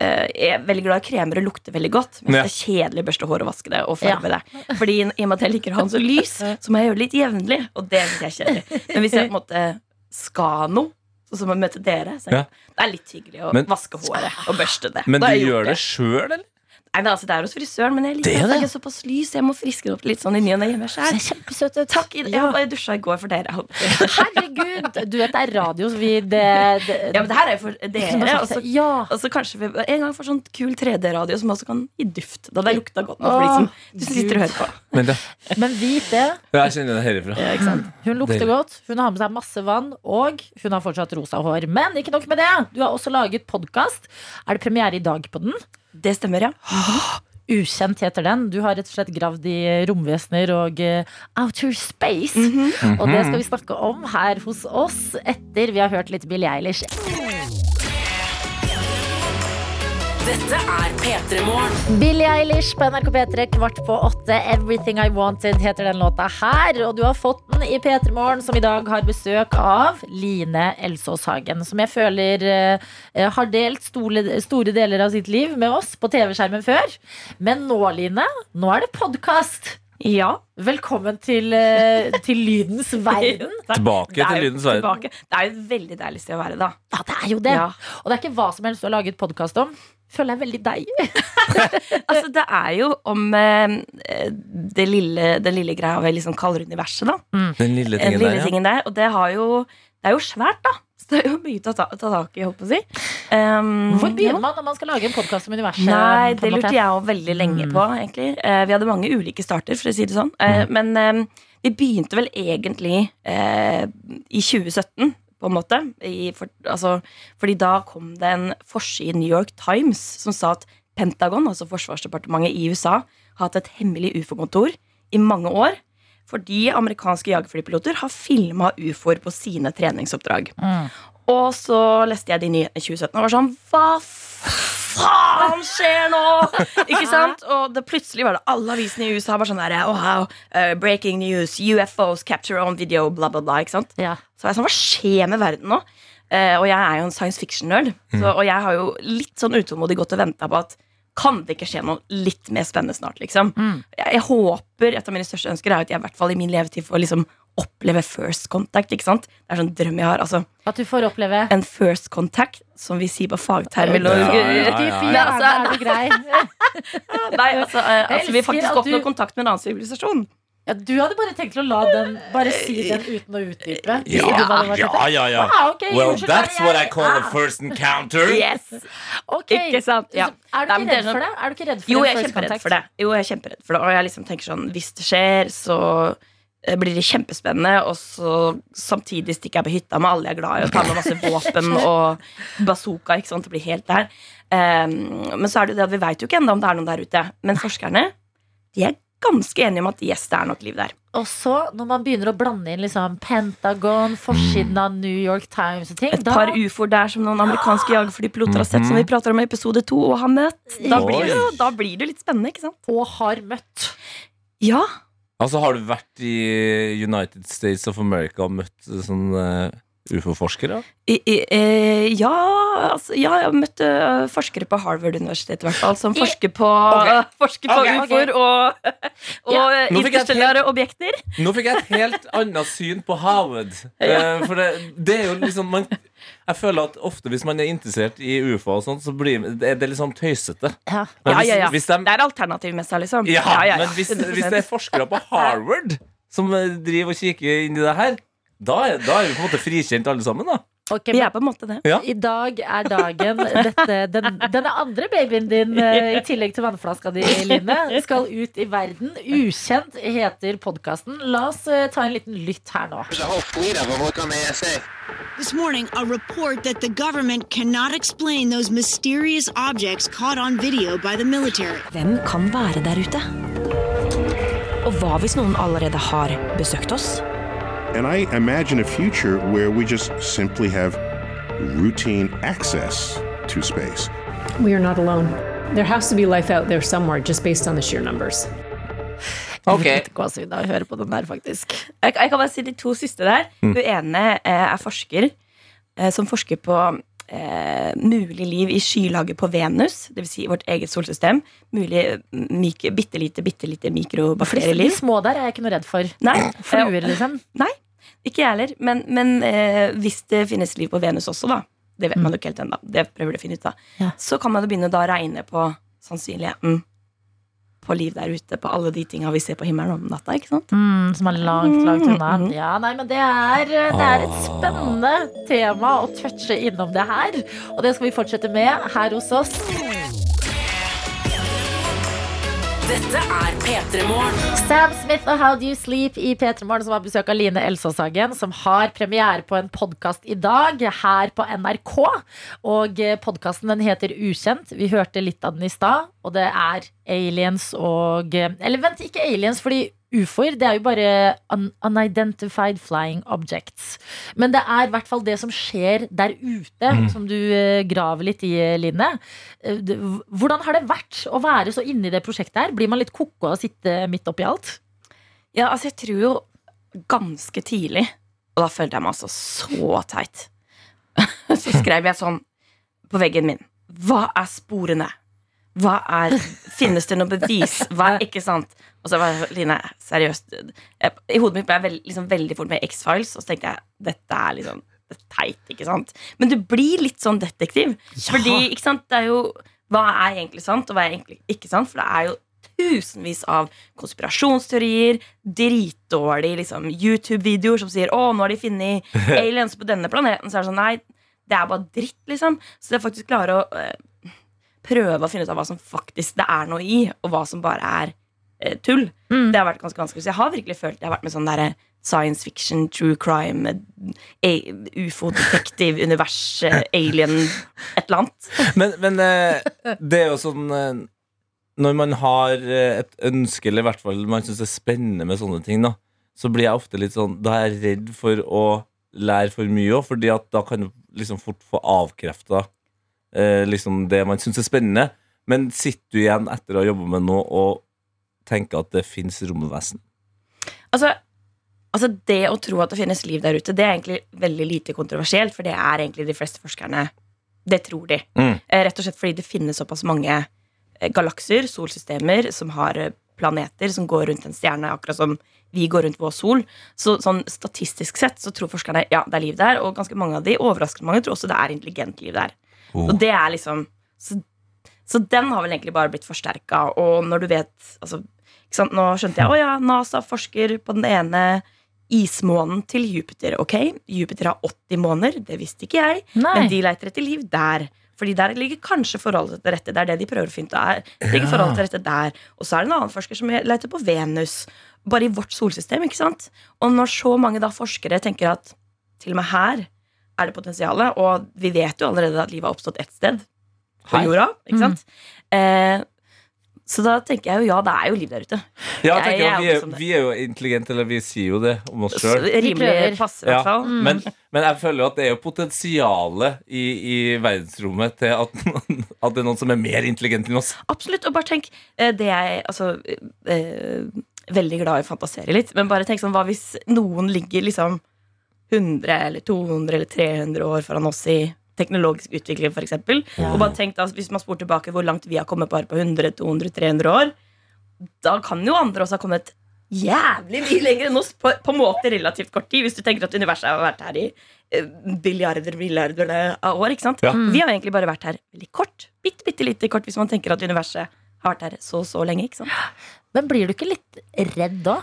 er veldig glad i kremer og lukter veldig godt, men Ja. det er kjedelig å børste hår og vaske det. Og farge det Fordi i og med at jeg liker å ha den så lys, så må jeg gjøre det litt jevnlig. Og det syns jeg er kjedelig. Men hvis jeg på en måte skal noe, sånn som å møte dere, så Ja. det er litt hyggelig å Men- vaske håret og børste det. Men du jeg gjør det sjøl, eller? Nei, altså, Det er hos frisøren, men jeg Det liker er jeg det. er såpass lys. Jeg må friske det opp litt sånn i ny og ne hjemme Det kjempesøt. Takk. Jeg, har bare dusja i går for dere. Herregud! Du vet det er radio, så vi det, det, Ja, men det her er jo for dere. Og så ja. og kanskje vi en gang får sånn kul 3D-radio som også kan gi duft. Da det lukta godt nå for de som, sitter og hører på. Men det, Men vit det. jeg kjenner det herifra. Ja, ikke sant? Hun lukter Deilig. godt, hun har med seg masse vann, og hun har fortsatt rosa hår. Men ikke nok med det. Du har også laget podkast. Er det premiere i dag på den? Det stemmer, ja. Ukjent heter den. Du har rett og slett gravd i romvesener og eh, outer space. Og det skal vi snakke om her hos oss etter vi har hørt litt Billie Eilish. Dette er P3 Morgen. Billie Eilish på NRK P3 kvart på åtte. Everything I Wanted heter den låta her. Og du har fått den i P3 Morgen, som i dag har besøk av Line Elsås Hagen. Som jeg føler eh, har delt store, store deler av sitt liv med oss på TV-skjermen før. Men nå, Line, nå er det podkast. Ja. Velkommen til, eh, til lydens verden. Tilbake til lydens verden. tilbake. Det er jo et veldig deilig sted å være, da. Ja, det er jo det. Ja. Og det er ikke hva som helst du har laget podkast om. Føler jeg veldig deg. Altså, det er jo om eh, det lille, den lille greia vi liksom kaller universet, da. Den lille Den tingen lille der, ja. der. Og det, har jo, det er jo svært, da. Så det er jo mye å ta, ta tak i, holdt på å si. Um, Hvor begynner man når man skal lage en podkast om universet? Nei, det lurte jeg òg veldig lenge Mm. på, egentlig. Eh, vi hadde mange ulike starter, for å si det sånn. Eh, men eh, vi begynte vel egentlig eh, i 2017, på en måte. I, for, altså, fordi da kom det en forside i New York Times som sa at Pentagon, altså Forsvarsdepartementet i USA, har hatt et hemmelig ufo-kontor i mange år. Fordi amerikanske jagerflypiloter har filma ufoer på sine treningsoppdrag. Mm. Og så leste jeg de nye i 2017 og var sånn Hva faen skjer nå?! Ikke sant? Og det plutselig var det alle avisene i USA bare sånn der oh, wow, uh, Breaking news, UFOs capture on video, bla, bla, bla. Ikke sant? Ja. Så var jeg sånn, hva skjer med verden nå? Uh, og jeg er jo en science fiction-nerd, mm. og jeg har jo litt sånn utålmodig gått og venta på at kan det ikke skje noe litt mer spennende snart, liksom. Mm. Jeg, jeg håper, Et av mine største ønsker er at jeg i hvert fall i min levetid får liksom oppleve first contact. ikke sant? Det er sånn drøm jeg har. altså At du får oppleve En first contact, som vi sier på fagtermer. Ja, ja, ja. ja, altså, er. Nei, altså, eh, altså Vi elsker faktisk oppnår du- kontakt med en annen sivilisasjon. Ja, du hadde bare tenkt å la den Bare si den uten å utdype. Ja, hadde vært ja, ja, ja. Ah, okay, Well, unnskyld, that's what I call a ah, first encounter. Yes! Okay. Ikke sant? Ja. Er du ikke det redd for sånn- det? Er du ikke redd for Jo, en jeg er kjemperedd for det. Jo, jeg er kjemperedd for det. Og jeg liksom tenker sånn, hvis det skjer, så eh, blir det kjempespennende, og så samtidig stikker jeg på hytta med alle jeg er glad i, og tar med masse våpen og bazooka. ikke sant, Det blir helt der. Um, men så er det jo det at vi veit jo ikke ennå om det er noen der ute. Men forskerne de er ganske enige om at yes, det er nok liv der. Og så, når man begynner å blande inn liksom Pentagon, forsiden av New York Times og ting Et da, par ufoer der som noen amerikanske jagerflypiloter har sett, som vi prater om i episode to og har møtt. Da blir, det, da blir det litt spennende, ikke sant? Og har møtt. Ja. Altså, har du vært i United States of America og møtt sånne ufo-forskere? Eh, ja, altså, ja, jeg har møtt eh, forskere på Harvard-universitetet, i hvert fall, som forsker på, forsker på okay, ufoer okay. og, og Ja. eh, interstellare objekter. Nå fikk jeg et helt annet syn på Harvard. ja. for det, det er jo liksom man, Jeg føler at ofte hvis man er interessert i ufo, og sånt, så blir det, det liksom tøysete. Ja. Ja, ja, ja. hvis de, Det er alternativmessa, liksom. ja, Ja, ja, ja. men hvis, hvis det er forskere på Harvard som eh, driver og kikker inn i det her, da er, da er vi på en måte frikjent alle sammen, da. Ok, Vi men er på en måte det. Ja. I dag er dagen dette, den, denne andre babyen din, eh, i tillegg til vannflaska di, Line, skal ut i verden. Ukjent heter podkasten. La oss eh, ta en liten lytt her nå. This morning, a report that the government cannot explain those mysterious objects caught on video by the military. Hvem kan være der ute? Og hva hvis noen allerede har besøkt oss? And I imagine a future where we just simply have routine access to space. We are not alone. There has to be life out there somewhere just based on the sheer numbers. Litt gåsehud av å høre på den der, faktisk. Jeg, jeg kan bare si de to siste der. Mm. Hun ene eh, er forsker eh, som forsker på eh, mulig liv i skylaget på Venus, dvs. Si vårt eget solsystem. Mulig mik bitte lite, bitte lite mikrobakterieliv. de, små der er jeg ikke noe redd for. Nei, Fluer, liksom. Nei, ikke jeg heller. Men, men eh, hvis det finnes liv på Venus også, da, det vet man jo ikke helt ennå, det prøver du å finne ut av, Ja. så kan man begynne da å regne på sannsynligheten på liv der ute, på alle de tinga vi ser på himmelen om natta. ikke sant? Mm, som er langt, langt unna. Mm. Ja, nei, men det er, det er et spennende tema å touche innom det her. Og det skal vi fortsette med her hos oss. Dette er P3 Morgen. Sam Smith og How Do You Sleep i P3 Morgen, som har besøk av Line Elsåshagen, som har premiere på en podkast i dag her på NRK. Og podkasten den heter Ukjent. Vi hørte litt av den i stad, og det er aliens og Eller vent, ikke aliens, fordi ufoer det er jo bare un unidentified flying objects. Men det er i hvert fall det som skjer der ute, som du eh, graver litt i, Line. Eh, Hvordan har det vært å være så inni det prosjektet her? Blir man litt koko av å sitte midt oppi alt? Ja, altså jeg tror jo ganske tidlig Og da følte jeg meg altså så teit Så skrev jeg sånn På veggen min Hva er sporene? Hva er, finnes det noe bevis? Hva er ikke sant? Og så var jeg Line, seriøst jeg, I hodet mitt ble jeg veld, liksom veldig fort med X-Files Og så tenkte jeg, dette er liksom det er teit, ikke sant? Men du blir litt sånn detektiv Fordi, ikke sant, det er jo Hva er egentlig sant, og hva er egentlig ikke sant? For det er jo tusenvis av konspirasjonsteorier, dritdårlige liksom, YouTube-videoer som sier 'Å, nå har de funnet aliens på denne planeten'. Så er det sånn, nei, det er bare dritt, liksom. Så det er faktisk klare å øh, prøve å finne ut av hva som faktisk det er noe i, og hva som bare er tull, Mm. det har vært ganske vanskelig. Så jeg har virkelig følt jeg har vært med sånn derre science fiction, true crime, eh, ufo-detektiv, univers, eh, alien, et eller annet. Men, men eh, det er jo sånn eh, Når man har eh, et ønske, eller i hvert fall man syns det er spennende med sånne ting, da, så blir jeg ofte litt sånn Da er jeg redd for å lære for mye òg, fordi at da kan du liksom fort få avkrefta eh, liksom det man syns er spennende. Men sitter du igjen etter å ha jobba med noe og tenker at det fins romvesen? Altså, altså Det å tro at det finnes liv der ute, det er egentlig veldig lite kontroversielt. For det er egentlig de fleste forskerne Det tror de. Mm. Eh, Rett og slett fordi det finnes såpass mange eh, galakser, solsystemer, som har eh, planeter som går rundt en stjerne, akkurat som vi går rundt vår sol. Så sånn statistisk sett så tror forskerne ja, det er liv der, og ganske mange av de overraskende mange tror også det er intelligent liv der. Oh. Og det er liksom så, så den har vel egentlig bare blitt forsterka, og når du vet altså? Nå skjønte jeg å ja, NASA forsker på den ene ismånen til Jupiter. Ok, Jupiter har 80 måneder, det visste ikke jeg, Nei. men de leiter etter liv der. Fordi der ligger kanskje forholdet til rette. Det er det de prøver å finne ut. Ligger Ja. forholdet til rette der Og så er det en annen forsker som leter på Venus. Bare i vårt solsystem. ikke sant? Og når så mange da forskere tenker at til og med her er det potensialet, og vi vet jo allerede at livet har oppstått ett sted, på jorda, ikke sant? Eh, så da tenker jeg jo ja, det er jo liv der ute. Ja, Jeg- jeg tenker, jeg vi, er, vi er jo intelligente, eller vi sier jo det om oss sjøl. Rimelig passe, i hvert fall. Mm. Men, men jeg føler jo at det er jo potensialet i, i verdensrommet til at, at det er noen som er mer intelligent enn oss. Absolutt. Og bare tenk eh, det jeg altså eh, Veldig glad i å fantasere litt, men bare tenk sånn hva hvis noen ligger liksom 100 eller 200 eller 300 år foran oss i teknologisk utvikling, f.eks. Ja. Og bare tenk da, hvis man spor tilbake hvor langt vi har kommet bare på 100, 200, 300 år, da kan jo andre også ha kommet jævlig mye lenger enn oss på, på måte relativt kort tid. Hvis du tenker at universet har vært her i eh, billiarder billiarder av år. ikke sant? Ja. Vi har egentlig bare vært her veldig kort. Bitte, bitte lite kort hvis man tenker at universet har vært her så så lenge. ikke sant? Men blir du ikke litt redd da?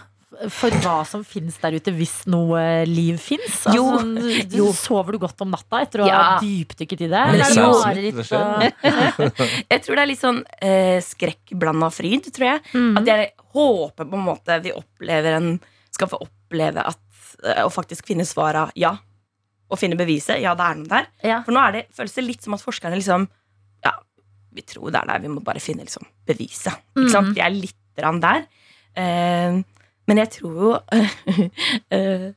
For hva som finnes der ute, hvis noe liv fins? Jo. Altså, du- Jo. sover du godt om natta etter å ha Ja. dypdykket i det? Er det skjer. Jeg tror det er litt sånn eh, skrekkblanda fryd, tror jeg. Mm. At jeg håper på en måte vi opplever en Skal få oppleve at eh, Å faktisk finne svara ja. Og finne beviset. Ja, det er noe der. Ja. For nå er det, føles det litt som at forskerne liksom Ja, vi tror det er der. Vi må bare finne liksom beviset. Ikke sant? Mhm. Vi er litt grann der. Eh, men jeg tror jo eh,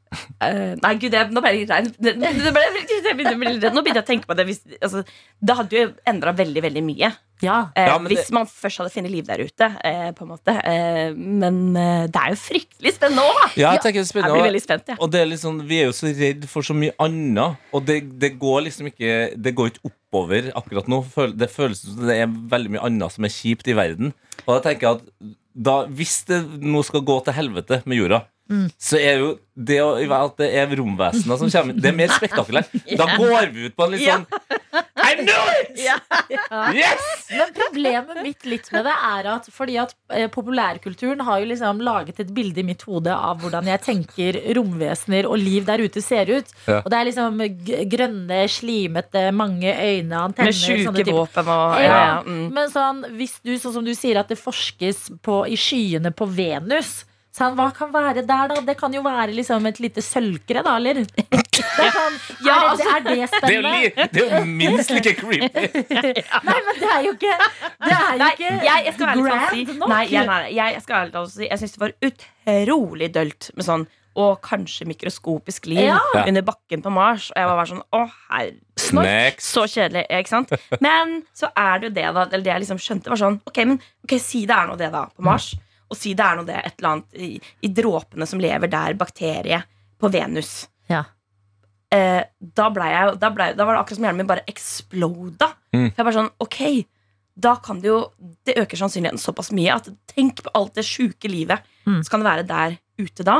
eh, Nei, gud, jeg, nå ble jeg litt rein. Nå begynte jeg å tenke på det. Hvis, altså, det hadde jo endra veldig, veldig mye. Ja. Eh, Ja, men hvis det- man først hadde funnet liv der ute. Eh, på en måte eh, Men eh, det er jo fryktelig spennende òg, da! Ja, jeg tenker det er spennende. Jeg blir veldig spent, Ja. Og det er sånn, Vi er jo så redd for så mye annet, og det, det går liksom ikke Det går ikke oppover akkurat nå. Det føles som det er veldig mye annet som er kjipt i verden. Og da tenker jeg at da, hvis det nå skal gå til helvete med jorda, så er jo det å, at det er romvesener som kommer Det er mer spektakulært. Da går vi ut på en litt sånn I knew it! Yes! Men problemet mitt litt med det er at fordi at eh, populærkulturen har jo liksom laget et bilde i mitt hode av hvordan jeg tenker romvesener og liv der ute ser ut. Ja. Og det er liksom g grønne, slimete, mange øyne, antenner Med sånne sjuke typer- våpen og Ja, ja, ja, mm. Men sånn, hvis du, sånn som du sier, at det forskes på, i skyene på Venus sånn, Hva kan være der, da? Det kan jo være liksom et lite sølvkre, da, eller? Det er, sånn, Ja, er, det, altså- er det Det er, jo spennende? det er jo minst like creepy. Nei, men det er jo ikke Det er jo Nei, ikke jeg, jeg skal ærlig grand si nok. Nei, jeg, nei, jeg, jeg skal ærlig talt si Jeg syns det var utrolig dølt med sånn og kanskje mikroskopisk liv Ja. Under bakken på Mars. Og jeg var bare sånn Å, herre Så kjedelig, ikke sant? Men så er det jo det, da. Eller det jeg liksom skjønte, var sånn Ok, men ok, si det er noe det, da, på Mars. Og si det er noe det, et eller annet i, i dråpene som lever der, bakterie på Venus. Ja. Eh, da, jeg, da, ble, da var det akkurat som hjernen min bare exploda. Mm. For jeg bare sånn, ok Da kan det jo Det øker sannsynligheten såpass mye at tenk på alt det sjuke livet. Mm. Så kan det være der ute da.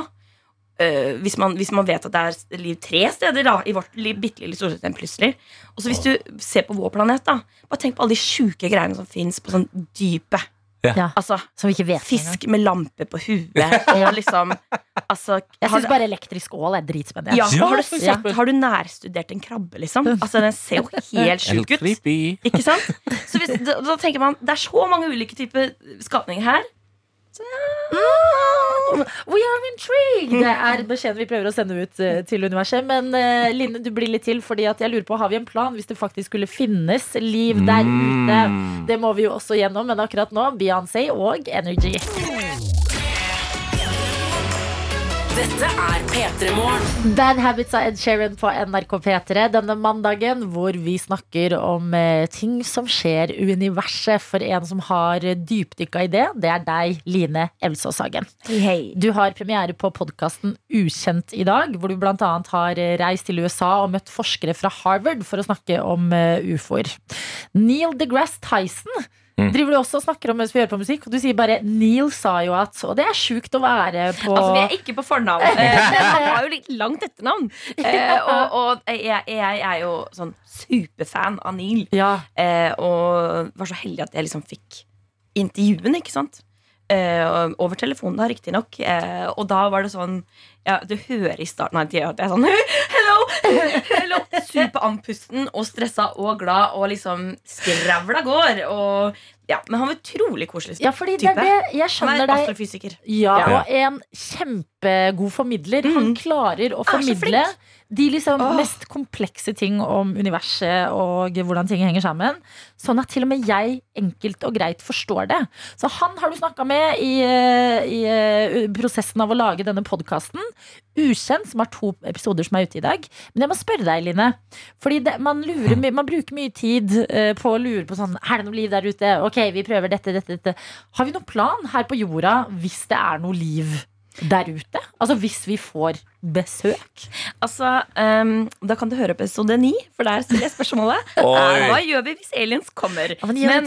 Eh, hvis, man, hvis man vet at det er liv tre steder da i vårt li- bitte lille solsystem plutselig. Og så hvis du ser på vår planet, da bare tenk på alle de sjuke greiene som fins på sånn dypet. Ja, Altså som vi ikke vet fisk med lampe på huet og liksom altså, Jeg har, syns bare elektrisk ål er dritspennende. ja, Ja, har, du sett, har du nærstudert en krabbe, liksom? Altså, Den ser jo helt sjuk ut. Ikke sant? Så hvis, da, da tenker man Det er så mange ulike typer skapninger her. We are intrigued! Det er beskjeden vi prøver å sende ut eh, til universet. Men eh, Line, du blir litt til, fordi at jeg lurer på, har vi en plan hvis det faktisk skulle finnes liv der ute? Mm. Det må vi jo også gjennom, men akkurat nå Beyoncé og Energy. Dette er P3 Morgen. Bad Habits av Ed Sheeran på NRK P3 denne mandagen, hvor vi snakker om eh, ting som skjer i universet. For en som har dypdykka i det, det er deg, Line Elvsås Hagen. Hey. Du har premiere på podkasten Ukjent i dag, hvor du bl.a. har reist til USA og møtt forskere fra Harvard for å snakke om eh, ufoer. Neil deGrasse Tyson Mm. driver du også og snakker om mens vi hører på musikk, og du sier bare 'Neil sa jo at' Og det er sjukt å være på Altså, vi er ikke på fornavn. Eh, han har jo litt langt etternavn. Eh, og og jeg, jeg er jo sånn superfan av Neil. Ja. Eh, og var så heldig at jeg liksom fikk intervjuen, ikke sant? Eh, over telefonen, da, riktignok. Eh, og da var det sånn ja, Du hører i starten av intervjuet at jeg er sånn Hello Superandpusten og stressa og glad og liksom skravla går. Og, ja, men han var utrolig koselig Ja, fordi det er det jeg Han er deg. astrofysiker. Ja, Ja. og en kjempegod formidler. Han klarer å Er så formidle flink. De liksom oh. mest komplekse ting om universet og hvordan ting henger sammen. Sånn at til og med jeg enkelt og greit forstår det. Så han har du snakka med i, eh, i eh, prosessen av å lage denne podkasten. Ukjent, som har to episoder som er ute i dag. Men jeg må spørre deg, Line. Fordi det, man, lurer, man bruker mye tid eh, på å lure på sånn Er det noe liv der ute? Ok, vi prøver dette, dette, dette. Har vi noen plan her på jorda hvis det er noe liv der ute? Altså hvis vi får besøk? Altså, um, Da kan du høre på episode ni, for der stiller jeg spørsmålet. Oi. Eh, Hva gjør vi hvis aliens kommer? men ja,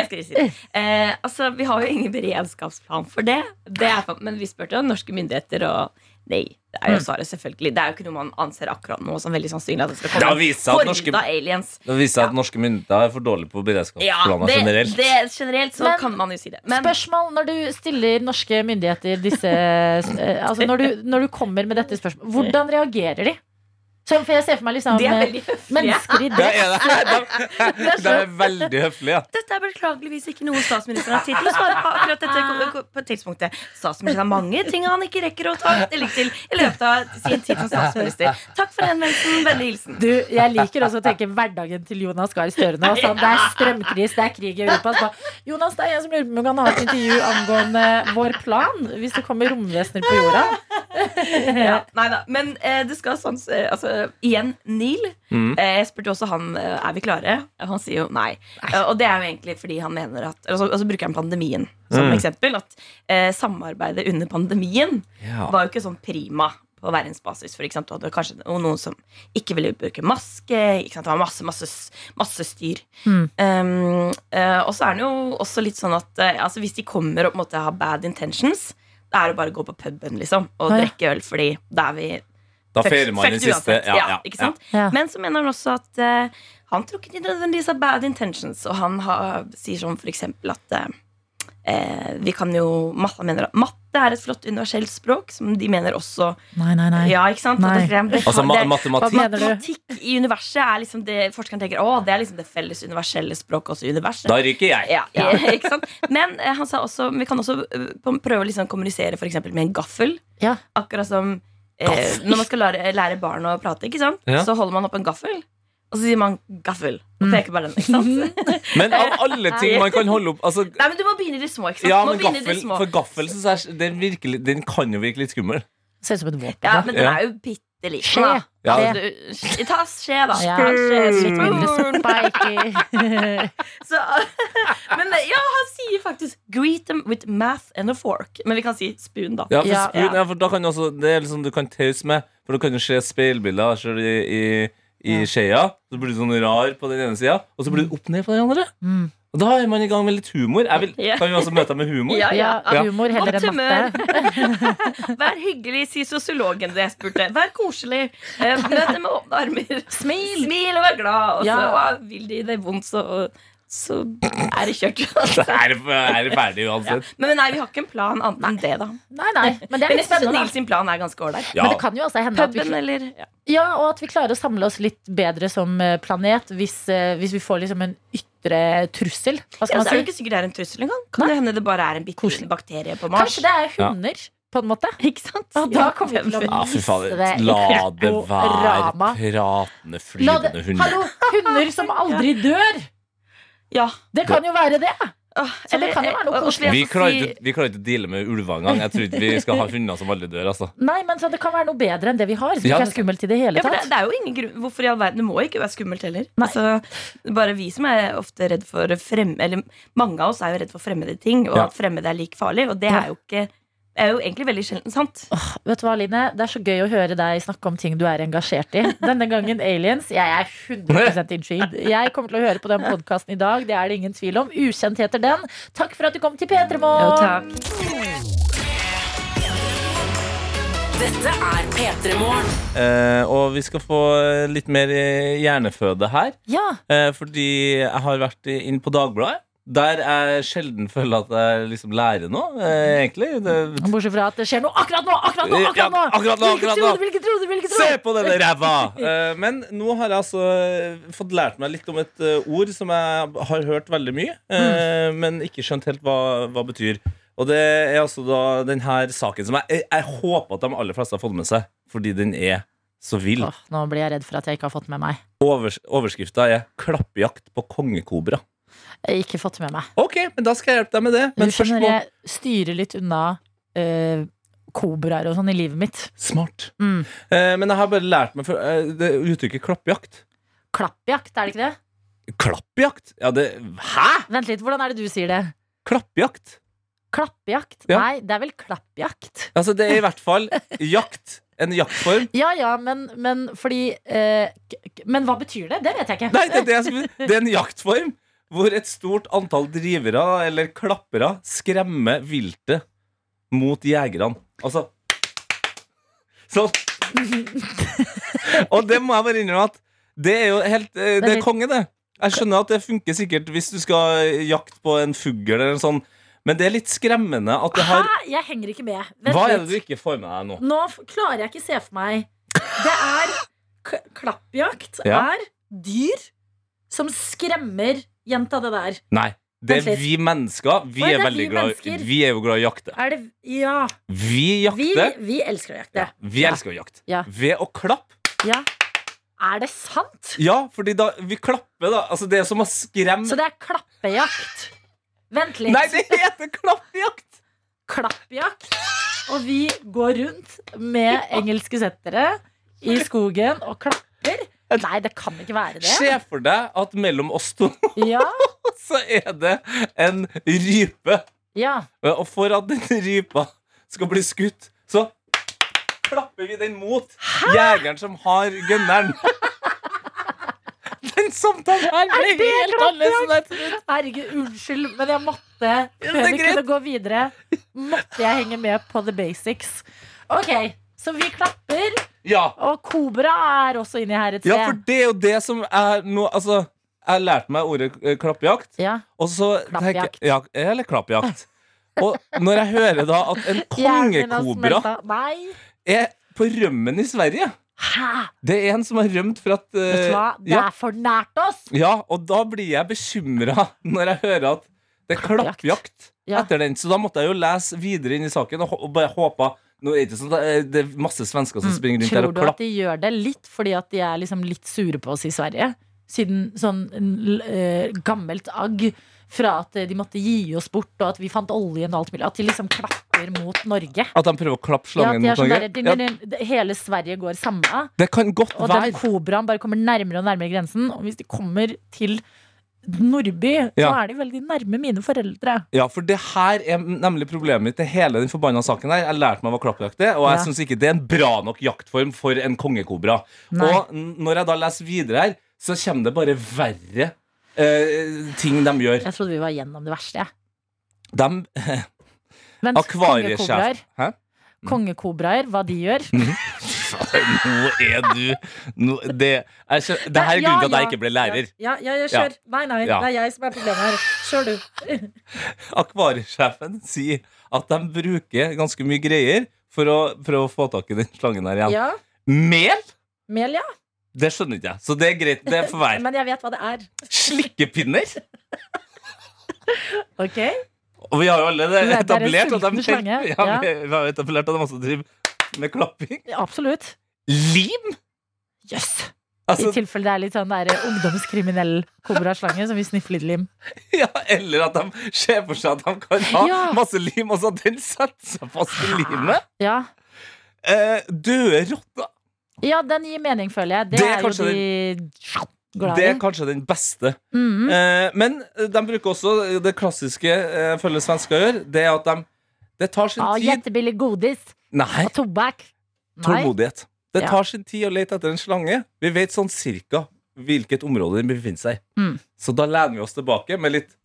jeg skal si det. Eh, altså, Vi har jo ingen beredskapsplan for det. det er, men vi spurte jo norske myndigheter, og nei. Det er jo Mm. svaret selvfølgelig. Det er jo ikke noe man anser akkurat nå som veldig sannsynlig. at Det skal Det har komme vist seg at norske- aliens. Det viser seg at norske myndigheter er for dårlige på beredskapsplaner ja, generelt. det, generelt så Men- kan man jo si det. Men Spørsmål når du stiller norske myndigheter disse eh, Altså når du, når du kommer med dette spørsmålet, hvordan reagerer de? Så, for jeg ser for meg liksom de er eh, mennesker i Ja, dress. er det? De, de er veldig høflige. Ja. Dette er beklageligvis ikke noe statsministeren har tid til å svare på akkurat dette ko- på tidspunktet. Statsministeren har mange ting han ikke rekker å ta stilling til i løpet av sin tid som statsminister. Takk for henvendelsen. Vennlig hilsen. Du, jeg liker også å tenke hverdagen til Jonas Gahr Støre nå. Sånn, det er strømkris, det er krig i Europa. Så Jonas, det er jeg som lurer på om vi kan ha et intervju angående vår plan hvis det kommer romvesener på jorda. Ja, nei da. Men eh, det skal sånn eh, Altså, igjen, Neil. Mm. Eh, jeg spurte også han eh, er vi klare. Og han sier jo nei. nei. og det er jo egentlig fordi han mener at altså, altså bruker han pandemien som Mm. eksempel. At eh, samarbeidet under pandemien Ja. var jo ikke sånn prima på verdensbasis. For eksempel, hadde kanskje noen som ikke ville bruke maske. Det var masse, masse, masse styr. Mm. Um, eh, og så er det jo også litt sånn at eh, altså, hvis de kommer og på en måte har bad intentions, det er å bare gå på puben liksom, og ah, ja. drikke øl, fordi da er vi Da feirer man den siste. Ja, Ja, ja, ikke sant? Ja. Men så mener han også at uh, han tror ikke de nødvendigvis har bad intentions. Og han har, sier sånn for eksempel at eh, eh, vi kan jo Matte mener at matte er et flott universelt språk, som de mener også Nei, nei, nei. Ja, ikke sant? Nei. Det- det- Altså ma matematikk. Matematikk i universet er liksom det forskeren tenker Å, det er liksom det felles universelle språket også i universet. Da ryker jeg. Ja, ikke sant? Men han sa også vi kan også prøve å liksom kommunisere for eksempel med en gaffel. Ja. Akkurat som eh, når man skal lære, lære barn å prate. Ikke sant? Ja. Så holder man opp en gaffel, og så sier man 'gaffel'. Og Mm. peker på den. Ikke sant? Men av alle ting man kan holde opp altså, Nei, men Du må begynne i det små. ikke sant? Ja, men gaffel, små. for gaffel så er, den, virkelig, den kan jo virke litt skummel. Ser ut som et våpen. Ja, men den er jo bitte liten. Skje. da. Ja. Altså, du- Ta skje, da. Ja, skje, litt mindre spoon. spiky. Så, men ja, han sier faktisk 'greet them with math and a fork'. Men vi kan si spoon, da. Ja, for, spoon, ja, for da kan du også, Det er liksom du kan tause med, for du kan jo se speilbilder selv i, i, i skjea. Så blir du sånn rar på den ene sida, og så blir du opp ned på den andre. Mm. Og da er man i gang med litt humor. Jeg vil, Ja. kan vi også møte deg med humor? Ja, ja. Ja, humor heller enn matte. Vær hyggelig, sier sosiologen det jeg spurte. Vær koselig. Eh, Møt dem med åpne armer. Smil! Smil og vær glad. Og så Ja. «Å, vil de det vondt, så, så er det kjørt. Så er det, er det ferdig uansett. Men nei, vi har ikke en plan annet enn det, da. Nei, nei, men det er Men jeg syns. Nils sin plan er ganske ålreit. Ja. Men det kan jo også hende at vi, eller ja. ja, og at vi klarer å samle oss litt bedre som eh, planet hvis, eh, hvis vi får liksom en ytre trussel. Hva Ja, man si? er det ikke sikkert det er en trussel engang. Kan det hende det bare er en bitte liten bakterie på Mars? Kanskje det er hunder, på en måte? Ikke sant? Og da kommer vi til å Ja, miste det i La det være pratende, flyvende hunder. hallo, hunder som aldri dør! Ja. Det kan jo være det. Åh, Så det kan jo være noe og koselig. Vi klarer, ikke, å deale med ulver engang. Jeg tror ikke vi skal ha hunder som aldri dør. Altså. Nei, men så det kan være noe bedre enn det vi har. Som Ja, ikke er skummelt i det hele Ja, for det, tatt. det er jo ingen grunn Hvorfor i all verden? Det må ikke være skummelt heller. Nei. Altså, bare vi som er ofte redd for frem, Eller mange av oss er jo redd for fremmede ting, og Ja. at fremmede er like farlig. Og det Ja. er jo ikke er jo egentlig veldig sjelden sant. Vet du hva, Line? Det er så gøy å høre deg snakke om ting du er engasjert i. Denne gangen aliens. Jeg er 100% intrigued. Jeg kommer til å høre på den podkasten i dag. Det er det ingen tvil om. Ukjent heter den. Takk for at du kom til P3 Morgen. takk. Dette er P3 Morgen. Eh, og vi skal få eh, litt mer eh, hjerneføde her. Ja. Eh, fordi jeg har vært inn på Dagbladet. Der jeg sjelden føler at jeg liksom lærer noe, eh, egentlig. Det, Bortsett fra at det skjer noe akkurat nå! Akkurat nå! Ja, akkurat nå akkurat nå, akkurat nå. ikke tro ikke tro Se på denne ræva! Eh, men nå har jeg altså eh, fått lært meg litt om et eh, ord som jeg har hørt veldig mye, eh, men ikke skjønt helt hva, hva betyr. Og det er altså da den her saken som jeg, jeg, jeg håper at de aller fleste har fått med seg, fordi den er så vill. Åh, nå blir jeg redd for at jeg ikke har fått med meg. Overs Overskrifta er 'Klappjakt på kongekobra'. Ikke fått med meg. Ok, men da skal jeg hjelpe deg med det. Du Men først skjønner, må jeg styrer litt unna uh, kobraer og sånn i livet mitt. Smart. Mm. Uh, men jeg har bare lært meg for, uh, det uttrykket 'klappjakt'. Klappjakt, er det ikke det? Klappjakt? Ja, det Hæ?! Vent litt, hvordan er det du sier det? Klappjakt? Klappjakt? Ja. Nei, det er vel klappjakt. Altså, det er i hvert fall jakt. En jaktform. Ja ja, men, men fordi eh, Men hva betyr det? Det vet jeg ikke. Nei, det det, er, det er en jaktform hvor et stort antall drivere eller klappere skremmer viltet mot jegerne. Altså Sånn. Og det må jeg bare innrømme at det er jo helt eh, Det er konge, det. Jeg skjønner at det funker sikkert hvis du skal jakte på en fugl eller en sånn. men det er litt skremmende at det har Hæ? Jeg henger ikke med. Vent Hva er det du ikke får med deg nå? Nå klarer jeg ikke se for meg Det er Klappjakt Ja. er dyr som skremmer Gjenta det der. Nei. Det er vi mennesker. Vi er er veldig vi glad. Vi er jo glad i å jakte. Er det Ja. Vi Vi, jakter. vi elsker å jakte. Vi elsker å jakte. Ja. Ved å klappe. Ja. Er det sant? Ja, fordi da vi klapper, da. Altså, det er som å skremme Så det er klappejakt? Vent litt. Nei, det heter klappjakt! klappjakt. Og vi går rundt med engelske settere i skogen og klapper. Nei, det kan ikke være det. Se for deg at mellom oss to Ja, så er det en rype. ja. Og for at den rypa skal bli skutt, så klapper vi den mot jegeren som har gunneren. Den samtalen her ble helt annerledes. Herregud, unnskyld, men jeg måtte Før vi kunne gå videre, måtte jeg henge med på the basics. Ok, så vi klapper, Ja. og kobra er også inni her et sted. ja, for det er jo det som er noe Altså, jeg har lært meg ordet eh, klappjakt, Ja. og så tenker Klappjakt. jeg ja, Eller klappjakt. Og når jeg hører da at en kongekobra er på rømmen i Sverige Hæ? Det er en som har rømt for at uh, Vet du hva? Det ja, er for nært oss. ja, og da blir jeg bekymra når jeg hører at det er klappjakt Ja. etter den. Så da måtte jeg jo lese videre inn i saken og, og bare håpe Nå er det sånn det- er masse svensker som springer rundt der og klapper. Tror du at de gjør det litt fordi at de er liksom litt sure på oss i Sverige? Siden sånn eh, gammelt agg fra at de måtte gi oss bort, og at vi fant oljen og alt mulig. At de liksom klapper mot Norge. At de prøver å klappe slangen ja, de mot sånn Norge? der, din, din, hele Sverige går samme. det kan godt Og den kobraen bare kommer nærmere og nærmere grensen. Og hvis de kommer til Nordby, så Ja. er de veldig nærme mine foreldre. Ja, for det her er nemlig problemet mitt til hele den forbanna saken her. Jeg lærte meg hva klappjakt er, og jeg Ja. syns ikke det er en bra nok jaktform for en kongekobra. Nei. Og når jeg da leser videre her, så kommer det bare verre eh, ting de gjør. Jeg trodde vi var gjennom det verste. jeg. De Akvariesjef kongekobraer. Kongekobraer, hva de gjør? Nå er du nå, det, jeg, det her er Ja, grunnen til at jeg ikke ble lærer. Ja, ja, jeg kjør. Nei, nei, det er jeg som er problemet her. Kjør du. Akvariesjefen sier at de bruker ganske mye greier for å prøve å få tak i den slangen her igjen. Ja. Mel? Mel, ja. Det skjønner ikke jeg, så det er greit. Det får være. Men jeg vet hva det er. Slikkepinner? Ok? Og vi har jo alle er- er etablert at de, ja, ja. vi, vi har etablert at de også driver med klapping. Ja, Absolutt. Lim? Jøss. Altså, I tilfelle det er litt sånn der ungdomskriminell kobraslange som vil sniffe litt lim. ja, eller at de ser for seg at de kan ha Ja. masse lim, og så at den setter seg fast i limet. Ja. Eh, døde rotter. ja, den gir mening, føler jeg. Det, Det er er, jo de glad Det er kanskje den beste. Mhm. Eh, men de bruker også det klassiske eh, føler svensker gjør. Det er at de, Det tar sin Ah, tid. Jettebillig godis Nei, og tobakk. Nei. tålmodighet. Det tar sin tid å lete etter en slange. Vi vet sånn cirka hvilket område den befinner seg i. Mm. Så da lener vi oss tilbake med litt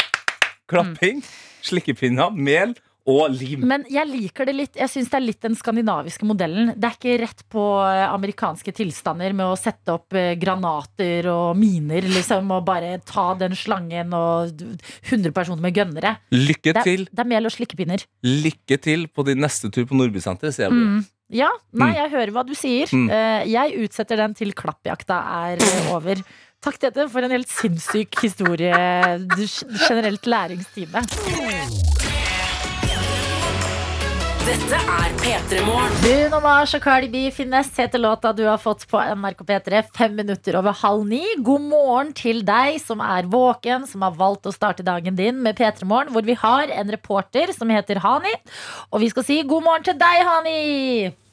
klapping, slikkepinner, mel og lim. Men jeg liker det litt. Jeg syns det er litt den skandinaviske modellen. Det er ikke rett på eh, amerikanske tilstander med å sette opp eh, granater og miner, liksom, og bare ta den slangen og d- 100 personer med gønnere. Lykke Det er, til. det er mel og slikkepinner. Lykke til på din neste tur på Nordbysenteret, sier jeg bare. Mm. Ja, nei, Mm. jeg hører hva du sier. Mm. Eh, Jeg utsetter den til klappjakta er over. Takk, Tete, for en helt sinnssyk historie. Generelt læringstime. Dette er P3 Morgen. Bruno Mars og Cardi B finnes heter låta du har fått på NRK P3 fem minutter over halv ni. God morgen til deg som er våken, som har valgt å starte dagen din med P3 Morgen, hvor vi har en reporter som heter Hani. Og vi skal si god morgen til deg, Hani!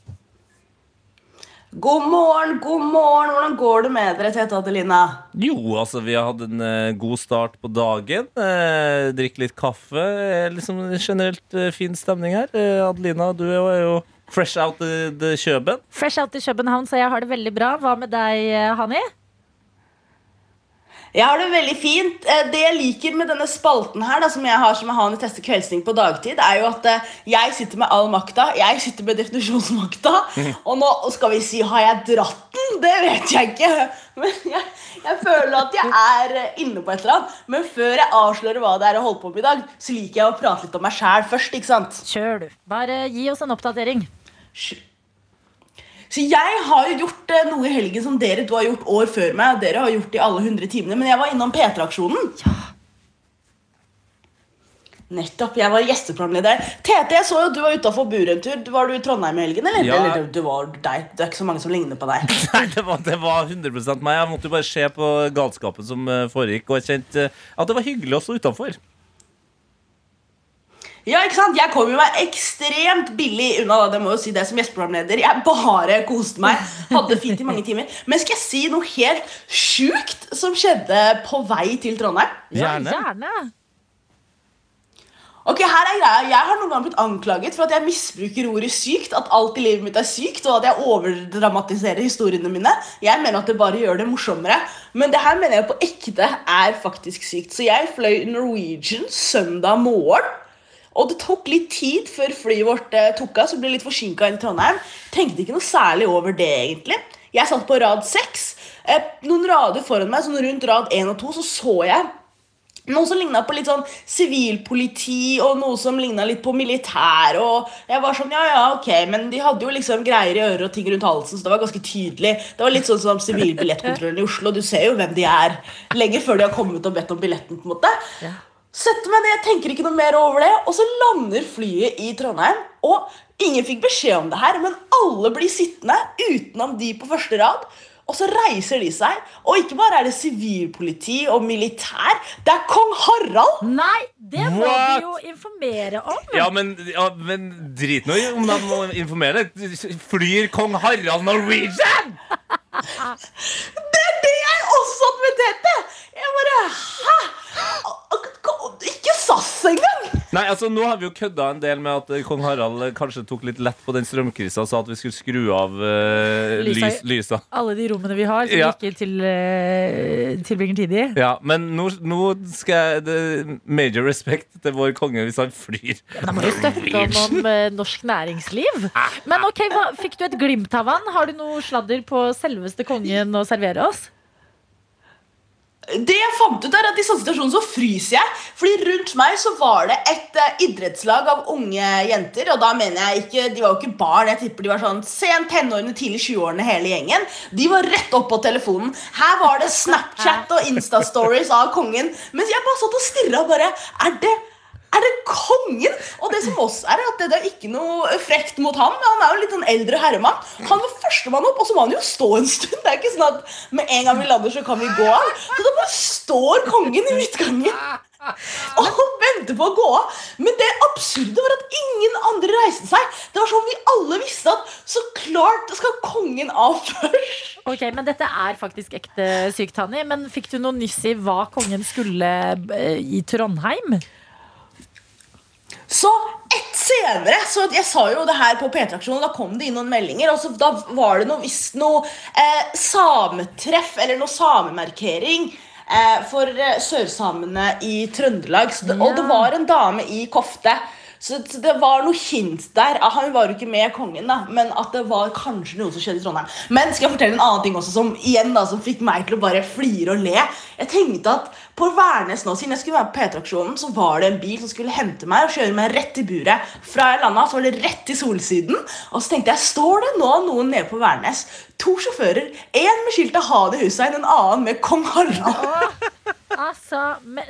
God morgen, god morgen. Hvordan går det med dere, Tete Adelina? Jo, altså, vi har hatt en uh, god start på dagen. Uh, Drikk litt kaffe. Uh, liksom generelt eh, fin stemning her. Adelina, du er jo fresh out the, the Kjøben. Fresh out i København, så jeg har det veldig bra. Hva med deg, Hani? Jeg har det veldig fint. Eh, Det jeg liker med denne spalten her, da, som jeg har som jeg har når jeg tester kveldsting på dagtid, er jo at eh, jeg sitter med all makta. Jeg sitter med definisjonsmakta. Og nå skal vi si har jeg dratt den? Det vet jeg ikke. Men jeg, jeg føler at jeg er eh, inne på et eller annet. Men før jeg avslører hva det er jeg holder på med i dag, så liker jeg å prate litt om meg sjæl først. ikke sant? Kjør, du. Bare gi oss en oppdatering. Så jeg har jo gjort eh, noe i helgen som dere to har gjort år før meg. Dere har gjort i alle 100 timene, Men jeg var innom P3-aksjonen. Nettopp. Jeg var gjesteprogramleder. Tete, jeg så jo du var utafor buret en tur. Var du i Trondheim i helgen? Eller, Ja. eller du, du var deg. Det er ikke så mange som ligner på deg. Nei, det var, det var 100 meg. Jeg måtte jo bare se på galskapen som eh, foregikk, og jeg kjente eh, at det var hyggelig å stå utafor. Ja, ikke sant? Jeg kom jo meg ekstremt billig unna. da, Det må jo si det som gjesteprogramleder. Jeg bare koste meg. Hadde fint i mange timer. Men skal jeg si noe helt sjukt som skjedde på vei til Trondheim? Gjerne. Gjerne. Ok, her er greia. Jeg har noen ganger blitt anklaget for at jeg misbruker ordet sykt. At alt i livet mitt er sykt, og at jeg overdramatiserer historiene mine. Jeg mener at det bare gjør det morsommere. Men det her mener jeg på ekte er faktisk sykt. Så jeg fløy Norwegian søndag morgen. Og det tok litt tid før flyet vårt eh, tok av, så ble litt forsinka inn i Trondheim. Tenkte ikke noe særlig over det, egentlig. Jeg satt på rad seks. Eh, noen rader foran meg, sånn rundt rad én og to, så så jeg noe som ligna på litt sånn sivilpoliti, og noe som ligna litt på militær. Og jeg var sånn, ja, ja, ok, Men de hadde jo liksom greier i øret og ting rundt halsen, så det var ganske tydelig. Det var litt sånn som sivilbillettkontrollen i Oslo. Du ser jo hvem de er lenge før de har kommet og bedt om billetten. på en måte. Setter meg ned, tenker ikke noe mer over det, og så lander flyet i Trondheim. Og ingen fikk beskjed om det her, men alle blir sittende utenom de på første rad. Og så reiser de seg, og ikke bare er det sivilpoliti og militær, det er kong Harald! Nei, det må What? vi jo informere om. Ja, men, ja, men drit nå i om de må informere. Flyr kong Harald Norwegian? Det er det jeg også hadde med Tete! Jeg bare Hæ? Ikke SAS engang! Nei, altså Nå har vi jo kødda en del med at eh, kong Harald eh, kanskje tok litt lett på den strømkrisa og sa at vi skulle skru av uh, Lysa. lys, lysa. Alle de rommene vi har som Ja. vi ikke til, uh, tilbringer tid i. Ja, Men nå, nå skal jeg det, Major respect til vår konge hvis han flyr. Da må vi støtte om, om uh, norsk næringsliv. Men ok, hva, Fikk du et glimt av han? Har du noe sladder på selveste kongen å servere oss? Det jeg fant ut er at I sånne situasjoner så fryser jeg. Fordi rundt meg så var det et eh, idrettslag av unge jenter. Og da mener jeg ikke, De var jo ikke barn, jeg tipper de var sånn sent tenårene, tidlig 20-årene hele gjengen. De var rett opp på telefonen. Her var det Snapchat og Insta-stories av kongen. Mens jeg bare satt og stirra bare Er det er det kongen? Og det som også er at det er ikke noe frekt mot han. men Han er jo litt sånn eldre herremann. Han var førstemann opp, og så må han jo stå en stund. Det er ikke sånn at med en gang vi lander, så kan vi gå av. Så da bare står kongen i midtgangen og venter på å gå av. Men det absurde var at ingen andre reiste seg. Det var sånn vi alle visste at så klart skal kongen av først. Ok, men Dette er faktisk ekte sykt, Hanni. Men fikk du noe nyss i hva kongen skulle eh, i Trondheim? Så ett senere, så jeg sa jo det her på P3-aksjonen, da kom det inn noen meldinger. Og så da var det noe, visst noe eh, sametreff, eller noe samemarkering. Eh, for eh, sørsamene i Trøndelag. Så det, Og det var en dame i kofte. Så, så det var noe hint der. Ah, Han var jo ikke med kongen, da, men at det var kanskje noe som skjedde i Trondheim. Men skal jeg fortelle en annen ting også som igjen da, som fikk meg til å bare flire og le? Jeg tenkte at på Værnes nå, siden jeg skulle være på P3-aksjonen, så var det en bil som skulle hente meg og kjøre meg rett i buret. Fra jeg landa, så var det rett til Solsiden. Og så tenkte jeg, står det nå noen nede på Værnes? To sjåfører. En med skiltet det Hussein', en annen med Kong Harald. Altså, med,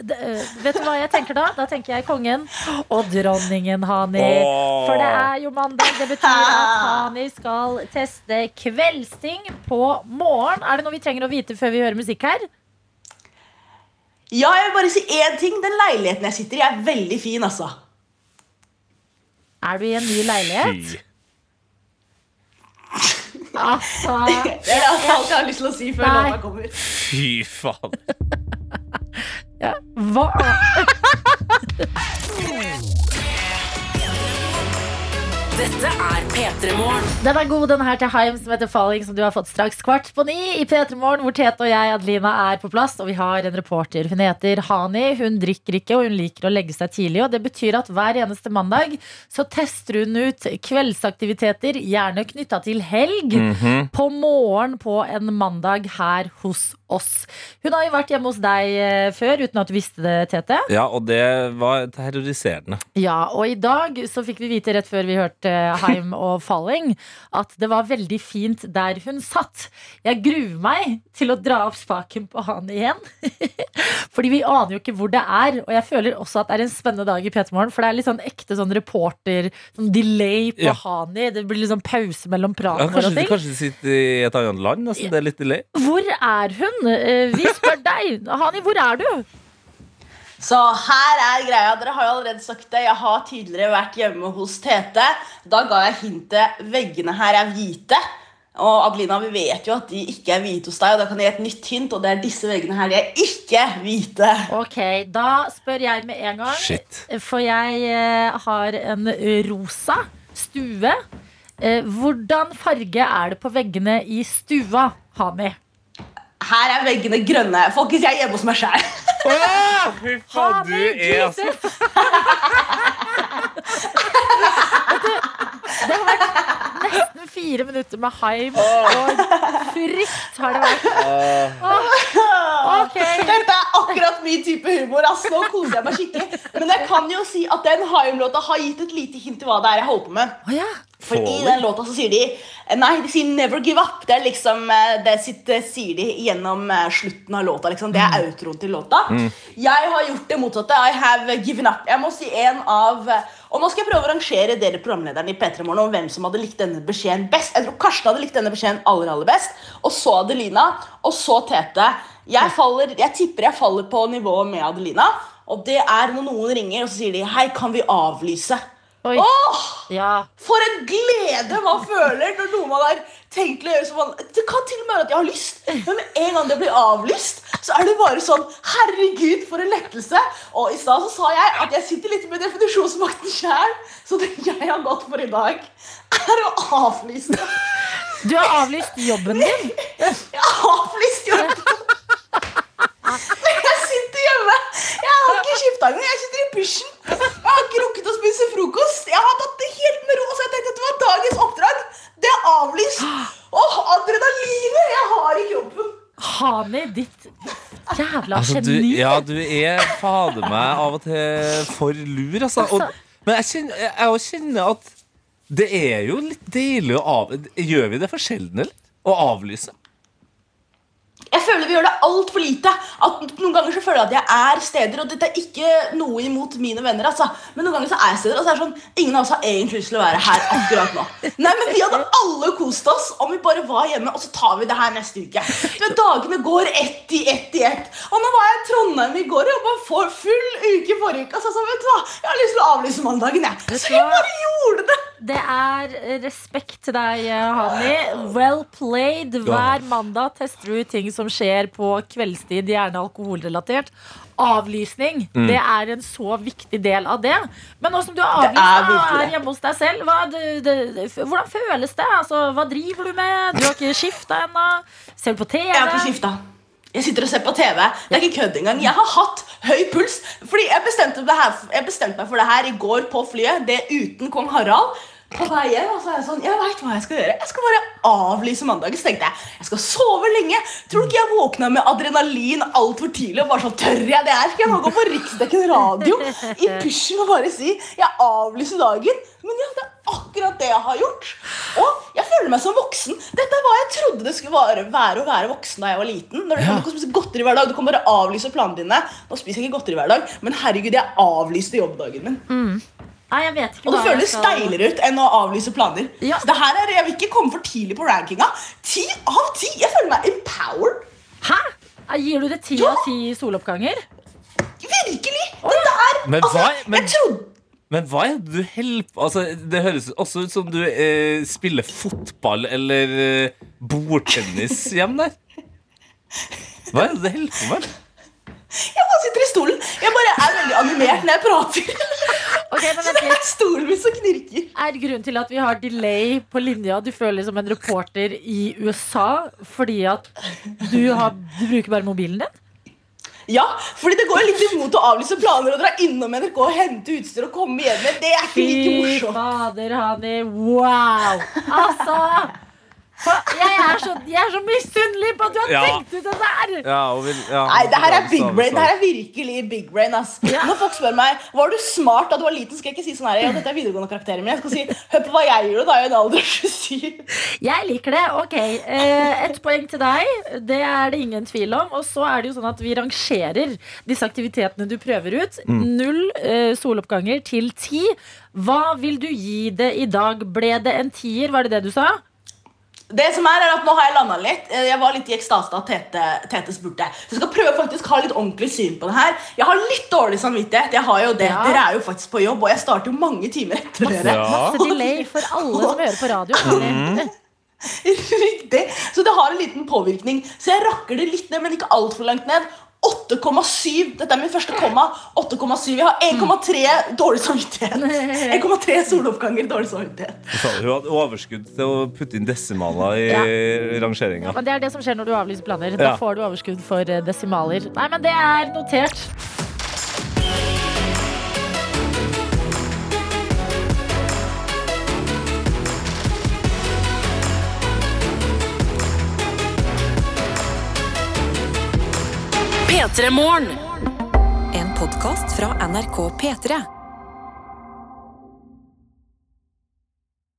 vet du hva jeg tenker da? Da tenker jeg kongen og dronningen Hani. Oh. For det er jo mandag. Det betyr at Hani skal teste kveldsting på morgen. Er det noe vi trenger å vite før vi hører musikk her? Ja, jeg vil bare si én ting. Den leiligheten jeg sitter i, er veldig fin, altså. Er du i en ny leilighet? Fy. Altså Det er alt jeg har lyst til å si før låta kommer. Fy faen. Ja. Hva? Dette er P3 Morgen. Den er god, den her til Heim som heter Falling, som du har fått straks kvart på ni i P3 Morgen, hvor Tete og jeg, Adelina, er på plass. Og vi har en reporter. Hun heter Hani. Hun drikker ikke, og hun liker å legge seg tidlig. Og det betyr at hver eneste mandag så tester hun ut kveldsaktiviteter, gjerne knytta til helg, Mhm. på morgen på en mandag her hos oss. Hun har jo vært hjemme hos deg eh, før, uten at du visste det, Tete. Ja, og det var terroriserende. Ja, og i dag så fikk vi vite rett før vi hørte Heim og Falling at det var veldig fint der hun satt. Jeg gruer meg til å dra opp spaken på han igjen. Fordi vi aner jo ikke hvor det er. Og jeg føler også at det er en spennende dag i P3 Morgen, for det er litt sånn ekte sånn reporter, sånn delay på Ja. Hani. Det blir sånn pause mellom praten ja, kanskje, og ting. kanskje de sitter i et annet land? Altså, Det er litt delay. Hvor er hun? Eh, Vi spør deg. Hani, hvor er du? Så her er greia. Dere har jo allerede sagt det. Jeg har tidligere vært hjemme hos Tete. Da ga jeg hintet veggene her er hvite. Og Adelina, vi vet jo at de ikke er hvite hos deg, og da kan jeg gi et nytt hint, og det er disse veggene her. De er ikke hvite. Ok, da spør jeg med en gang. Shit. For jeg eh, har en rosa stue. Eh, hvordan farge er det på veggene i stua, Hami? Her er veggene grønne. Folkens, jeg er hjemme hos meg sjæl. Fy faen, du er altså! Vet du, det har vært nesten fire minutter med Haim, og frykt har det vært. Okay. Dette er akkurat min type humor. Altså, Nå koser jeg meg skikkelig. Men jeg kan jo si at den Haim-låta har gitt et lite hint til hva det er jeg holder på med. Ja. For i den låta så sier de Nei, de sier 'never give up'. Det er liksom eh, Det sitt, eh, sier de gjennom eh, slutten av låta. Liksom. Det er outroen til låta. Jeg har gjort det motsatte. I have given up. Jeg må si en av eh, Og nå skal jeg prøve å rangere dere programlederne i P3 Morgen om hvem som hadde likt denne beskjeden best. Jeg tror Karsten hadde likt denne beskjeden aller, aller best. Og så Adelina. Og så Tete. Jeg, faller, jeg tipper jeg faller på nivået med Adelina. Og det er når noen ringer og så sier de 'Hei, kan vi avlyse'? Oi. Åh! Ja. For en glede man føler når noe man har tenkt å gjøre som man Det kan til og med være at jeg har lyst, men med en gang det blir avlyst, så er det bare sånn Herregud, for en lettelse! Og i stad så sa jeg at jeg sitter litt med definisjonsmakten sjæl, så det jeg har gått for i dag, er å avlyse. Du har avlyst jobben din. Jeg har avlyst jobben. Men jeg sitter hjemme. Jeg har ikke skifta engang. Jeg sitter i pysjen. Jeg har ikke rukket å spise frokost. Jeg har tatt det helt med ro. Så jeg tenkte at det var dagens oppdrag. Det er avlyst. Åh, adrenalinet! Jeg har ikke jobben. Hani, ditt jævla Altså, du, ja, du er fader meg av og til for lur, altså. Og, men jeg kjenner, jeg kjenner at det er jo litt deilig å av... Gjør vi det for sjelden, eller? Å avlyse? Jeg føler vi gjør det altfor lite. At Noen ganger så føler jeg at jeg er steder, og dette er ikke noe imot mine venner. altså. Men noen ganger så er jeg steder, og så er det sånn Ingen av oss har egentlig lyst til å være her akkurat nå. Nei, men Vi hadde alle kost oss om vi bare var hjemme, og så tar vi det her neste uke. Vet, Dagene går ett i ett i ett. Og nå var jeg i Trondheim i går og jobba full uke forrige uke. Altså, så vet du hva? Jeg har lyst til å avlyse mandagen, jeg. Så jeg bare gjorde det. Det er respekt til deg, Hani. Well played. Hver mandag tester du ting som skjer på kveldstid, gjerne alkoholrelatert. avlysning Mm. Det er en så viktig del av det. Men nå som du har avlyst og er hjemme hos deg selv, hva, det, det, hvordan føles det? Altså, hva driver du med? Du har ikke skifta ennå? Ser du på TV? Jeg har ikke skifta. Jeg sitter og ser på TV. Det er ikke kødd engang. Jeg har hatt høy puls. Fordi jeg bestemte, det her, jeg bestemte meg for det her i går på flyet. Det uten kong Harald. På vei hjem, og så er jeg sånn, jeg vet hva jeg skal gjøre. Jeg skal bare avlyse mandagen. Så tenkte jeg jeg skal sove lenge. Tror du ikke jeg våkna med adrenalin altfor tidlig? Og bare sånn, tør jeg det her? Skal jeg bare gå på Riksdekken radio i pysjen og bare si jeg avlyser dagen? Men ja, det er akkurat det jeg har gjort. Og jeg føler meg som voksen. Dette er hva jeg trodde det skulle være, være å være voksen da jeg var liten. Når du Ja. kan spise godteri hver dag, Du kan bare avlyse planene dine. Nå spiser jeg ikke godteri hver dag, men herregud, jeg avlyste jobbdagen min. Nei, jeg vet ikke Og det føles skal- deiligere ut enn å avlyse planer. Så det her er, Jeg vil ikke komme for tidlig på rankinga. Ti av ti! Jeg føler meg empowered. Hæ? Gir du det ti av ti soloppganger? Virkelig! Dette er Men altså, hva, men, Jeg trodde men hva er det du holder på altså, Det høres også ut som du eh, spiller fotball eller eh, bordtennis hjemme der. Hva er det du holder på med? Jeg bare sitter i stolen. Jeg bare er veldig animert når jeg prater. Okay, men Så det er stolen min som knirker. Er grunnen til at vi har delay på linja Du føler som en reporter i USA fordi at du, har, du bruker bare mobilen din? Ja, fordi det går litt imot å avlyse planer og dra innom NRK og hente utstyr og komme hjem med. Det er ikke like morsomt. Fy fader, Hani. Wow! Altså jeg, er så, jeg så misunnelig på at du har Ja. tenkt ut det der! Ja, og vil, ja, Nei, det her er big brain. Det her er virkelig big brain. ass Når folk spør meg Var du smart da du var liten, skal jeg ikke si sånn her Ja, dette er videregående karakterer, men jeg skal si Hør på hva jeg gjorde da jeg var en alder 27. Jeg liker det. Ok, eh, Ett poeng til deg. Det er det ingen tvil om. Og så er det jo sånn at vi rangerer disse aktivitetene du prøver ut. Mm. Null eh, soloppganger til ti. Hva vil du gi det i dag? Ble det en tier? Var det det du sa? Det som er, er at Nå har jeg landa litt. Eh, Jeg var litt i ekstase da Tete, Tete spurte. Så jeg skal prøve faktisk ha litt ordentlig syn på det her. Jeg har litt dårlig samvittighet. Jeg har jo det. Ja. Dere er jo faktisk på jobb, og jeg starter jo mange timer etter dere. Masse delay for alle som hører på radio. Mm. Riktig. Så det har en liten påvirkning. Så jeg rakker det litt ned, men ikke altfor langt ned. 8,7. Dette er min første komma. 8,7. Jeg har 1,3 dårlig samvittighet. 1,3 soloppganger dårlig samvittighet. Hun hadde overskudd til å putte inn desimaler i Ja. rangeringa. Men Det er det som skjer når du avlyser planer. Da Ja. får du overskudd for eh, desimaler. Nei, men det er notert. P3 Morgen. En podkast fra NRK P3.